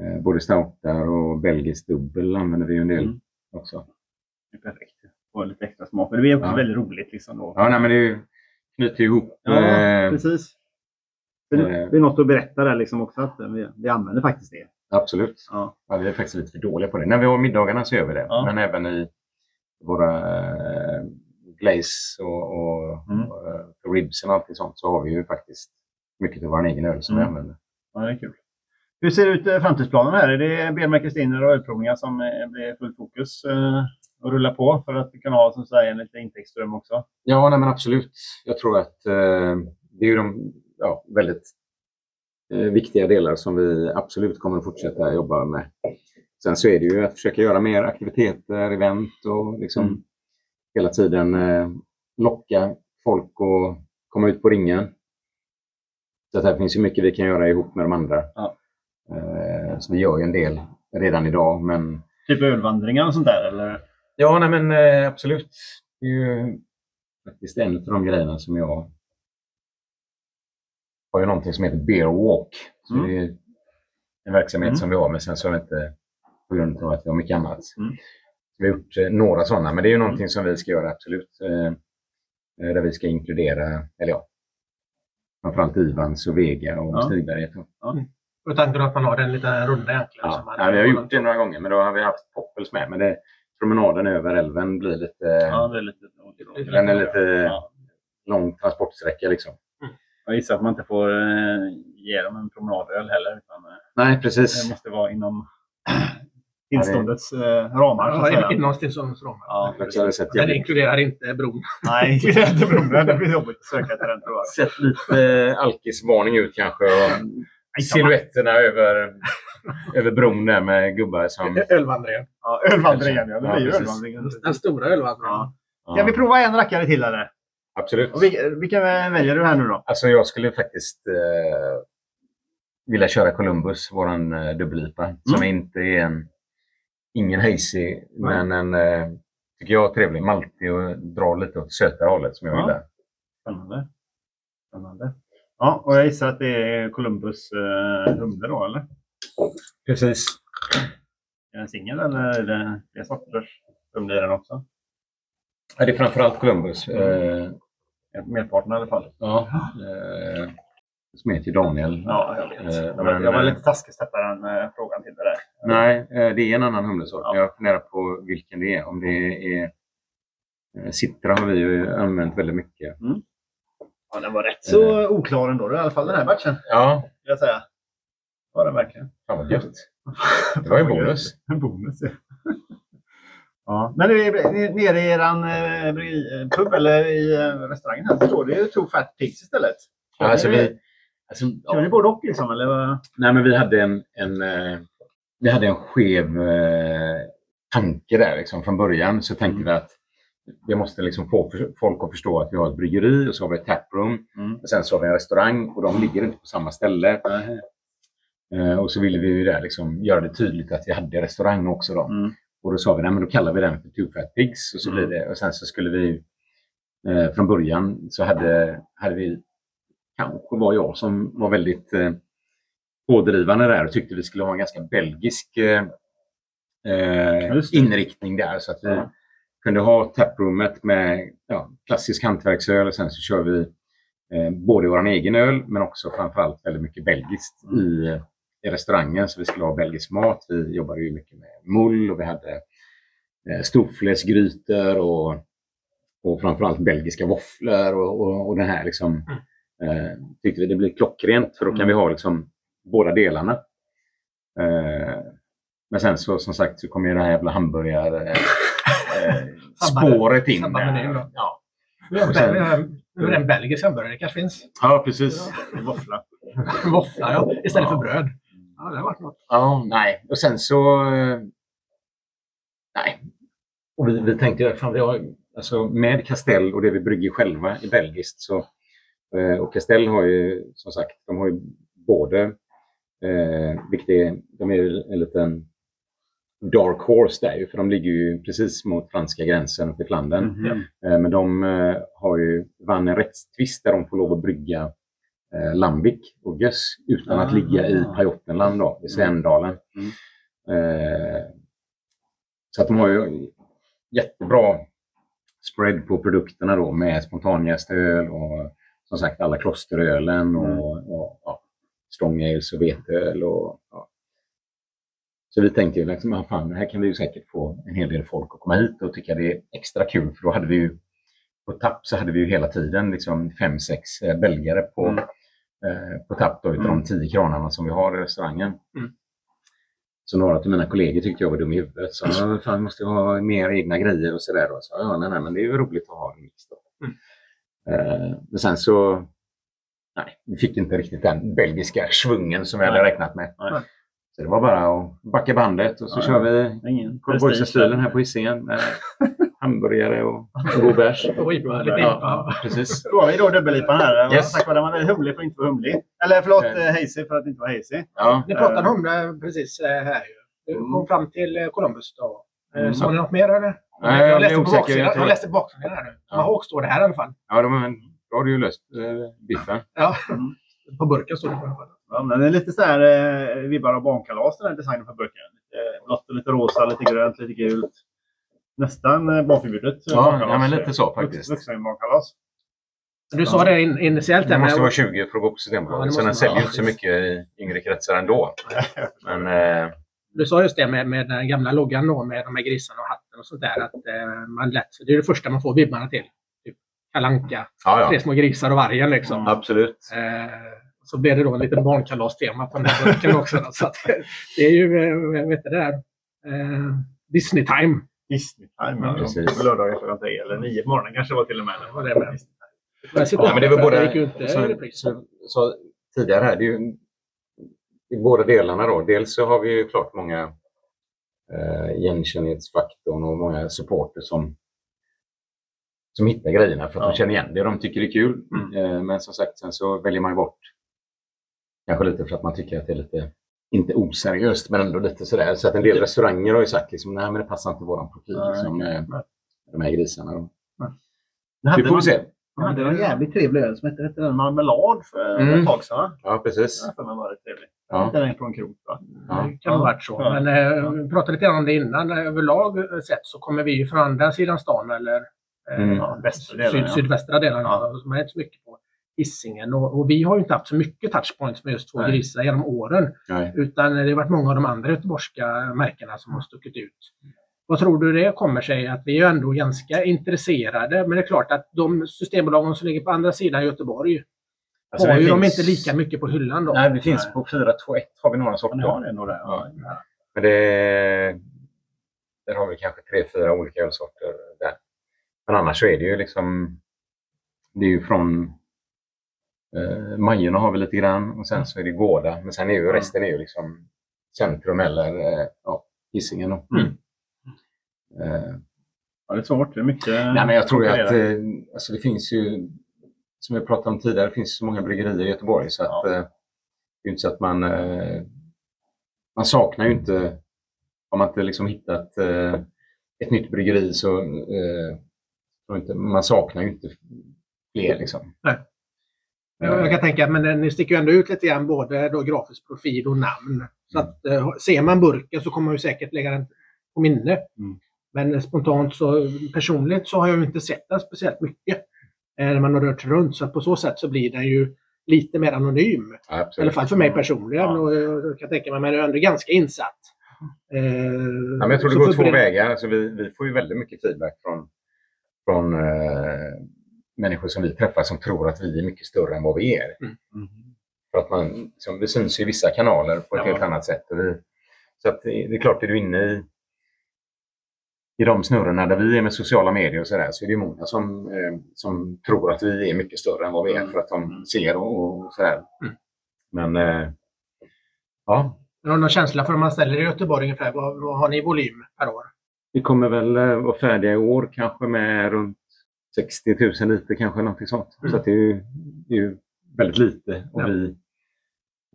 eh, både stoutar och belgisk dubbel använder vi ju en del Mm. också. Det är perfekt. Få lite extra smak. Men det är också Ja. väldigt roligt. Liksom då. Ja, nej, men det knyter ihop. Ja, eh, precis. Det eh, det är något att berätta där liksom också, att vi, vi använder faktiskt det. absolut. Ja. Ja, vi är faktiskt lite för dåliga på det. När vi har middagarna så gör vi det. Ja. Men även i våra eh, glaze och, och, Mm. och eh, ribsen och allt sånt så har vi ju faktiskt mycket av vår egen öl som Mm. vi använder. Ja, det är kul. Hur ser ut eh, framtidsplanen här? Är det Kristiner och ölprovningar som eh, blir fullt fokus eh, och rulla på för att kunna ha som säger, en liten intäktsström också? Ja, nej, men absolut. Jag tror att eh, det är de ja, väldigt eh, viktiga delar som vi absolut kommer att fortsätta jobba med. Sen så är det ju att försöka göra mer aktiviteter, event och liksom Mm. hela tiden eh, locka folk att komma ut på ringen. Så att här finns ju mycket vi kan göra ihop med de andra. Ja. Eh, så vi gör ju en del redan idag, men Typ ölvandringar och sånt där? Eller? Ja, nej, men eh, absolut. Det är ju faktiskt en av de grejerna som jag har ju någonting som heter Beer Walk. Så Mm. Det är en verksamhet Mm. som vi har, men sen så har vi inte på grund av att vi har mycket annat. Mm. Vi har gjort eh, några sådana, men det är ju någonting som vi ska göra absolut. Eh, där vi ska inkludera, eller ja, framförallt Ivans och Vega och Ja. Stigberget. Och tanken att man har en liten runda egentligen. som Ja, man- ja, vi har gjort det några gånger, men då har vi haft Poppels med. Men det, promenaden över älven blir lite... Ja, det är lite... Den är lite Ja. lång transportsträcka liksom. Jag gissar att man inte får eh, ge dem en promenadöl heller. Utan, eh, Nej, det precis. måste vara inom tillståndets eh, ramar. Så att Ja, inom tillståndsramen. Ja, Jag har sett, Den inkluderar inte bron. Nej, det är inte bron. Det blir jobbigt att söka till den tror jag. sett lite alkisvarning ut kanske. Och silhuetterna över, över bron där med gubbar som... Ölvandringen. Ja, ölvandringen, ja. Det Ja, blir precis. ölvandringen. Den stora ölvandringen. Ja. Ska vi prova en rackare till eller? Absolut. Och vilken, vilken väljer du här nu då? Alltså jag skulle faktiskt eh, vilja köra Columbus, våran eh, dubbel-IPA. Som inte är en... Ingen hazy, men en... Eh, tycker jag trevlig. Maltig och drar lite åt sötare hållet som jag Ja. gillar. Spännande. Spännande. Ja, och jag gissar att det är Columbus eh, humle då, eller? Precis. Är det en singel eller är det fler sorters humle i den också? Ja, det är framförallt Columbus. Eh, Merparten i alla fall. ja. Eh, som är till Daniel. Ja, jag vet. Eh, men, jag var eh, lite taskig att sätta den eh, frågan till det där. Nej, eh, det är en annan humlesort. Ja. Jag funderar på vilken det är. Om det är... eh, Citra har vi ju använt väldigt mycket. Ja, den var rätt så oklar ändå. I alla fall den här matchen, Ja, vill jag säga. var den verkligen. fan vad gött. Det var ju en bonus. En bonus, ja. ja. Men är nere i eran eh, eh, pub eller i eh, restaurangen här så står det ju Two Fat Pigs istället. Ja, alltså vi, alltså, Kör ni både och liksom? Eller? vad? nej, men vi hade en, en, eh, vi hade en skev eh, tanke där liksom, från början. Så tänkte vi att vi måste liksom få folk att förstå att vi har ett bryggeri och så har vi ett taproom. Mm. Och sen så har vi en restaurang och de ligger inte på samma ställe. Eh, och så ville vi ju där liksom göra det tydligt att vi hade restaurang också. Då. Mm. Och då sa vi, men då kallar vi den för Two Fat Pigs. Och, så Mm. blir det, och sen så skulle vi, eh, från början så hade, hade vi, kanske var jag som var väldigt eh, pådrivande där och tyckte vi skulle ha en ganska belgisk eh, eh, inriktning där. Så att vi Ja. kunde ha taproomet med ja, klassisk hantverksöl och sen så kör vi eh, både vår egen öl men också framförallt väldigt mycket belgiskt Mm. i, i restaurangen. Så vi skulle ha belgisk mat. Vi jobbade ju mycket med mull och vi hade eh, storfläskgrytor och, och framförallt belgiska våfflor och, och, och den här liksom, eh, tyckte vi det blir klockrent för då kan Mm. vi ha liksom båda delarna. Eh, men sen så som sagt så kommer ju det här jävla hamburgar eh, eh, spåret in. då. Ja. Vi har, Och sen- vi har, vi har en belgisk hamburgare, det kanske finns. ja, precis. Våffla. Våffla, ja. Istället Ja. för bröd. Ja, det har varit något. Ja, nej. Och sen så... eh, Nej. Och vi, vi tänkte, fan vi har, alltså med Castell och det vi brygger själva i belgiskt så... eh, Och Castell har ju som sagt, de har ju både, eh, vilket är, de är en liten dark horse där ju, för de ligger ju precis mot franska gränsen till Flandern. Mhm. Eh, Men de eh, har ju vann en rättstvist där de får lov att brygga eh, lambic och göss utan att Ah. ligga i Pajottenland då, i Svendalen. Mm. Eh, så att de har ju jättebra spread på produkterna då med spontanjästöl och som sagt alla klosterölen och, Mm. och ja, strong ales och veteöl. Och, ja. Så vi tänkte ju liksom, ah, fan, här kan vi ju säkert få en hel del folk att komma hit och tycka det är extra kul för då hade vi ju på tapp så hade vi ju hela tiden liksom fem, sex eh, belgare på, Mm. eh, på tapp då, utav Mm. de tio kranarna som vi har i restaurangen. Mm. Så några av mina kollegor tyckte jag var dum i huvudet. Så fan, måste jag ha mer egna grejer och sådär. Så ja, nej, nej, men det är ju roligt att ha en mix då. Mm. Eh, men sen så, nej, vi fick inte riktigt den belgiska svungen som vi hade Nej. räknat med. Nej. Så det var bara att backa bandet och så Ja, kör vi Ingen Cowboysa-stilen här på Hisingen med hamburgare och god bärs. Ja. Precis. Då har vi då dubbellipan här. Yes. Yes. Den var väldigt humlig för att inte vara humlig. Eller förlåt, Eh. eh, hazy för att inte vara hazy. Ja. Ni pratade om det precis eh, här ju. Du kom fram till Columbus då. Mm. Sa ni något mer eller? Nej, jag läste osäker. baksidan. Jag tror- Jag läste på baksidan här nu. Ja. Mahawk står det här i alla fall. Ja, de, men, då har du ju löst eh, biffen. Ja. På burken står det på alla fall. Ja, men det är lite så här eh, vibbar av barnkalas den här designen på burken. Lite blått lite rosa, lite grönt, lite gult. Nästan eh, barnförbjudet. eh, Ja, ja, men lite så faktiskt. Vuxenbarnkalas. Du sa det in, initiellt Det måste med... vara 20 för att gå på Ja, Systembolaget. måste så den säljer ju ja, inte så mycket i yngre kretsar ändå. Men eh, Du sa just det med, med den gamla loggan då med de här grisarna och hatten och sånt där. Att eh, man lätt, det är det första man får vibbarna till. Typ Kalanka, ja, Tre ja. små grisar och vargen liksom. Absolut. Eh, så blev det då en liten barnkalastema på den här burken också. Då, så att, det är ju, eh, vet du det där, eh, Disney time. Disney time. Ja, Ja, precis. Lördagar klockan tre eller nio på morgonen kanske det var till och med. Det är med. Jag sitter Ja, men det ju inte i så, repris. så, så, tidigare här, det är ju i båda delarna då. Dels så har vi ju klart många eh, igenkännighetsfaktorn och många supporter som, som hittar grejerna för att Ja. de känner igen det och de tycker det är kul. Eh, men som sagt, sen så väljer man ju bort kanske lite för att man tycker att det är lite, inte oseriöst, men ändå lite sådär. Så att en del restauranger har ju sagt liksom, nej men det passar inte våran profil Nej. liksom, med de här grisarna. Då. Vi får man- se. Man hade en jävligt trevlig öl som hette, hette den marmelad för Mm. ett tag sedan. Ja, precis. Ja, för var det trevlig. Ja. Den från krok va? Ja. Det kan ha varit så. Ja. Men eh, vi pratade lite om det innan. Överlag sett så kommer vi ju från andra sidan stan eller eh, Mm. Ja, delen, syd, ja. sydvästra delen. Ja. Som är inte så mycket på Hisingen. Och, och vi har ju inte haft så mycket touchpoints med just två Nej. grisar genom åren. Nej. Utan det har varit många av de andra göteborgska märkena som har stuckit ut. Vad tror du det kommer sig? Att vi är ändå ganska intresserade. Men det är klart att de systembolagen som ligger på andra sidan Göteborg Alltså, har ju de finns- inte lika mycket på hyllan då. Nej, det finns Nej. på 421 har vi några sorter. Ja, det nog det. Ja. Men det, där har vi kanske tre, fyra olika ölsorter där. Men annars så är det ju liksom, det är ju från eh, Majorna har vi lite grann och sen så är det Gårda. Men sen är ju resten är ju liksom Centrum eller eh, ja, Hisingen. då. Mm. Eh, Ja, det är svårt. Det är mycket... Nej, men jag tror ju att eh, alltså det finns ju, som jag pratade om tidigare, det finns så många bryggerier i Göteborg så att Ja. eh, det är inte så att man, eh, man saknar ju inte, har man inte liksom hittat eh, ett nytt bryggeri så tror inte, man saknar ju inte fler liksom. Jag jag kan tänka, men ni sticker ju ändå ut lite grann både då grafisk profil och namn. Så att, eh, ser man burken så kommer man ju säkert lägga den på minne. Mm. Men spontant så personligt så har jag ju inte sett den speciellt mycket eh, när man har rört runt. Så på så sätt så blir den ju lite mer anonym. Ja, I absolut. alla fall för mig personligen. Ja. Och jag kan tänka mig, men jag är ändå ganska insatt. Eh, Ja, men jag tror det så går två vägar. Alltså vi, vi får ju väldigt mycket feedback från, från eh, människor som vi träffar som tror att vi är mycket större än vad vi är. Mm. För att man, liksom, vi syns i vissa kanaler på ett Ja. helt annat sätt. Vi, Så det det är klart, är du inne i, i de snurrorna där vi är med sociala medier och sådär så är det många som, eh, som tror att vi är mycket större än vad vi är Mm. för att de ser och, och sådär. Mm. Men eh, ja, Har du någon känsla för om man ställer i Göteborg ungefär? Vad, vad har ni i volym per år? vi kommer väl eh, vara färdiga i år kanske med runt 60 000 liter kanske någonting sånt. Mm. Så att det är ju, det är ju väldigt lite och Ja. vi,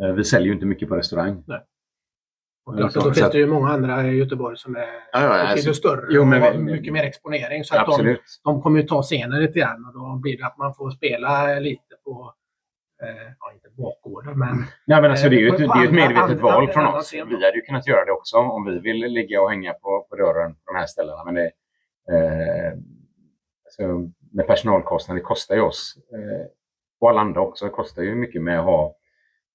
eh, vi säljer ju inte mycket på restaurang. Och Ja, klart, så- då finns det ju många andra i Göteborg som är Ja, ja, alltså, större jo, men och mycket mer exponering. Så att de, de kommer ju ta scenen lite grann och då blir det att man får spela lite på, eh, ja inte bakgården men Nej, men alltså, det är ju ett, På- det är ett medvetet val från oss. Vi hade ju kunnat göra det också om vi vill ligga och hänga på, på dörren på de här ställena. Men det, eh, alltså, med personalkostnader, det kostar ju oss eh, och alla andra också, det kostar ju mycket med att ha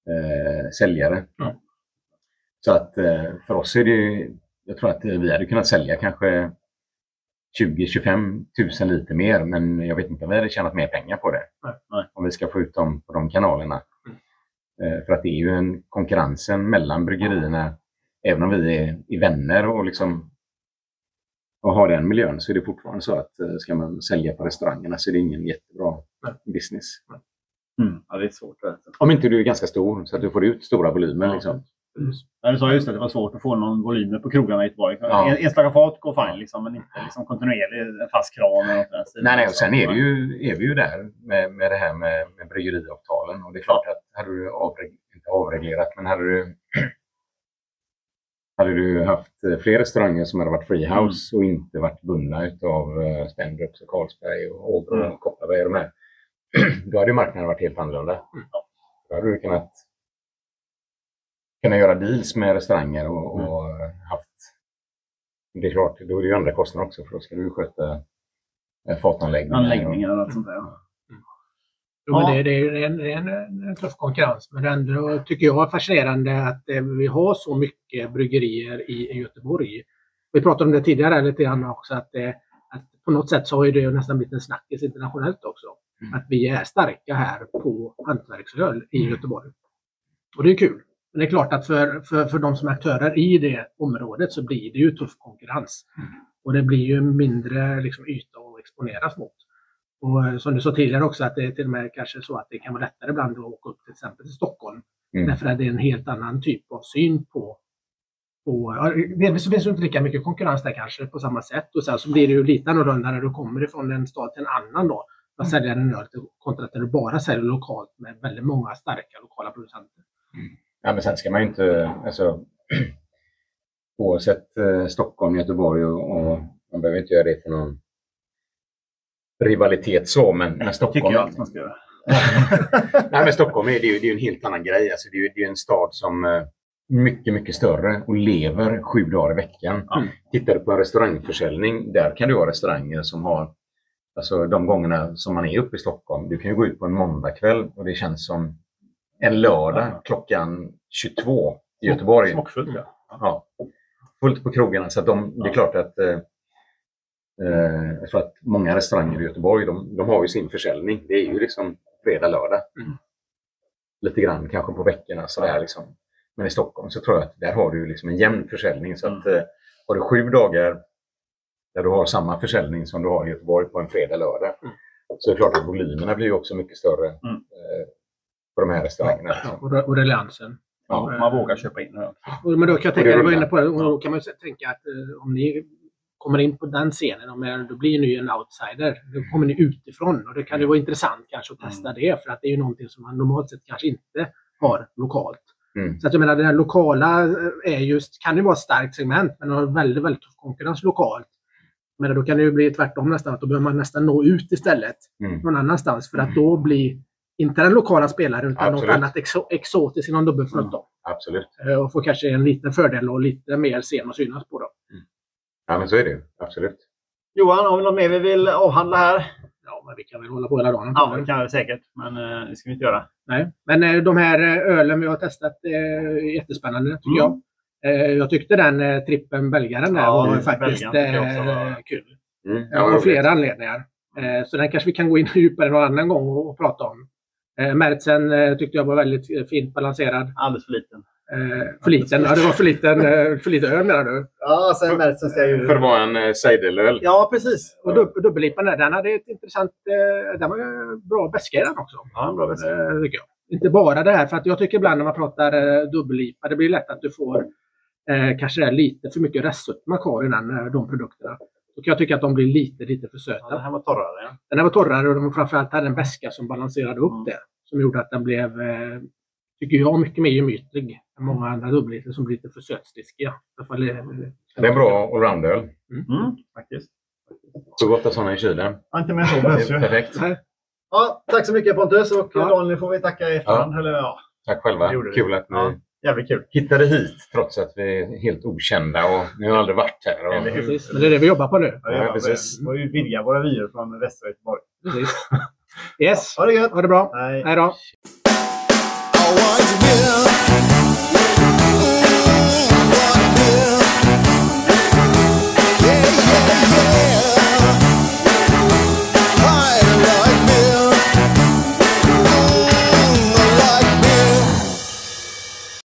eh, säljare. Mm. Så att eh, för oss är det ju, jag tror att vi hade kunnat sälja kanske 20-25 tusen liter mer, men jag vet inte om vi hade tjänat mer pengar på det. Nej, nej. Om vi ska få ut dem på de kanalerna. Eh, För att det är ju en konkurrensen mellan bryggerierna. Även om vi är, är vänner och liksom och har den miljön så är det fortfarande så att eh, ska man sälja på restaurangerna så är det ingen jättebra business. Mm. Ja, det är svårt. Om inte du är ganska stor så att du får ut stora volymer. Ja. Liksom. Ja, du sa just att det var svårt att få någon volymer på krogarna i Göteborg. Ja. En, enstaka fat går fine, liksom, men inte liksom kontinuerligt en fast kran. Nej, nej, och sen är vi ju, är vi ju där med, med det här med, med bryggeriavtalen. Och det är klart att hade du avreg, inte avreglerat, men hade du hade du haft eh, fler restauranger som hade varit freehouse och inte varit bundna av uh, Spendrups och Carlsberg och Åbro Mm. och Kopparberg och de här. Då hade ju marknaden varit helt annorlunda. Då hade du kunnat, kunnat göra deals med restauranger och, och eh, haft... Det är klart, då är det ju andra kostnader också för då ska du ju sköta eh, fatanläggningar. Anläggningar och allt sånt där. ja. Jo, men Ja. det, det är ju en, en, en, tuff konkurrens. Men ändå tycker jag är fascinerande att eh, vi har så mycket bryggerier i, i Göteborg. Vi pratade om det tidigare lite grann också. Att, eh, att på något sätt så har ju det nästan blivit en snackis internationellt också. Att vi är starka här på hantverksöl i Göteborg. Och det är kul. Men det är klart att för, för, för de som är aktörer i det området så blir det ju tuff konkurrens. Och det blir ju mindre liksom, yta att exponeras mot. Och eh, som du sa tidigare också att det är till och med kanske så att det kan vara lättare ibland att åka upp till exempel till Stockholm. Mm. Därför att det är en helt annan typ av syn på på, delvis så finns det inte lika mycket konkurrens där kanske på samma sätt. Och sen så blir det ju lite annorlunda när du kommer ifrån en stad till en annan då. Att sälja en öl kontra att du bara säljer lokalt med väldigt många starka lokala producenter. Ja, men sen ska man ju inte, alltså, oavsett eh, Stockholm, Göteborg och, och man behöver inte göra det till någon rivalitet så, men, men Stockholm, tycker jag att man ska göra. Nej, men Stockholm är, det är, ju, det är en helt annan grej. Alltså, det, är ju, det är ju en stad som är mycket, mycket större och lever sju dagar i veckan. Ja. Tittar du på en restaurangförsäljning, där kan du ha restauranger som har Alltså de gångerna som man är uppe i Stockholm. Du kan ju gå ut på en måndagkväll och det känns som en lördag klockan 22 i Göteborg. Smockfullt, ja. Ja, fullt på krogarna. Så de, det är klart att eh, eh, jag tror att många restauranger i Göteborg de, de har ju sin försäljning. Det är ju liksom fredag, lördag. Mm. Lite grann kanske på veckorna sådär liksom. Men i Stockholm så tror jag att där har du liksom en jämn försäljning. Så att eh, har du sju dagar där du har samma försäljning som du har i Göteborg på en fredag, lördag. Mm. Så är det klart att volymerna blir också mycket större Mm. Eh, på de här restaurangerna. Ja, liksom. och, och reliansen. Ja, man vågar köpa in. Och, men då kan jag tänka, det jag var inne på det, då kan man tänka att eh, om ni kommer in på den scenen, om då blir ni en outsider. Då kommer ni utifrån och det kan ju vara intressant kanske att testa det för att det är ju någonting som man normalt sett kanske inte har lokalt. Mm. Så att jag menar, det här lokala eh, är just, kan ju vara ett starkt segment men har väldigt, väldigt tuff konkurrens lokalt. Men då kan det ju bli tvärtom nästan, att då behöver man nästan nå ut istället Mm. någon annanstans för att då blir inte den lokala spelaren utan något Absolut. annat exo exotiskt inom dubbelfront. Mm. Absolut. Eh, och får kanske en liten fördel och lite mer sen och synas på. Då. Ja, men så är det ju. Absolut. Johan, har vi något mer vi vill avhandla här? Ja, men vi kan väl hålla på hela dagen. Ja, det kan vi säkert. Men eh, det ska vi inte göra. Nej. Men eh, de här eh, ölen vi har testat eh, är jättespännande tycker jag. Mm. Eh, jag tyckte den eh, trippen belgaren där Ja, var faktiskt jag var- eh, kul. Mm. Ja, av flera anledningar. Eh, så den kanske vi kan gå in djupare någon annan gång och, och prata om. Eh, Mertzen eh, tyckte jag var väldigt fint balanserad. Alldeles för liten. Eh, för liten. Ja, det var för liten, eh, för lite öl menar du? Ja, sen Meltzer ska ju... För att vara en eh, seidelöl. Ja, precis. Och dub, dubbellipan där, den hade ett intressant... Eh, den var ju bra beska i den också. Ja, bra bäst. Eh, tycker jag. Inte bara det här, för att jag tycker ibland när man pratar eh, dubbellipa, det blir lätt att du får eh, kanske är lite för mycket restsötma kvar i den, de produkterna. Och jag tycker att de blir lite, lite för söta. Ja, det här var torrare. Ja. Den här var torrare och de framförallt hade en beska som balanserade upp Mm. det. Som gjorde att den blev, eh, tycker jag, mycket mer gemytlig än många andra dubbellitor som blir lite för sötstiskiga. Eh, Det är bra allround-öl. Mm, faktiskt. Sju, åtta sådana i kylen. Ja, inte mer så behövs ju. perfekt. Ja, tack så mycket Pontus och Ja. Daniel får vi tacka i efterhand. Eller, ja, Tack själva. Kul att ni Ja. Jävligt kul. hittade hit trots att vi är helt okända och ni har aldrig varit här. Och... Eller? Precis. Men det är det vi jobbar på nu. Ja, ja, precis. Ju vidga våra vyer från västra Göteborg. Precis. Yes. Ha det gött! Ha det bra. Hej. Hej då.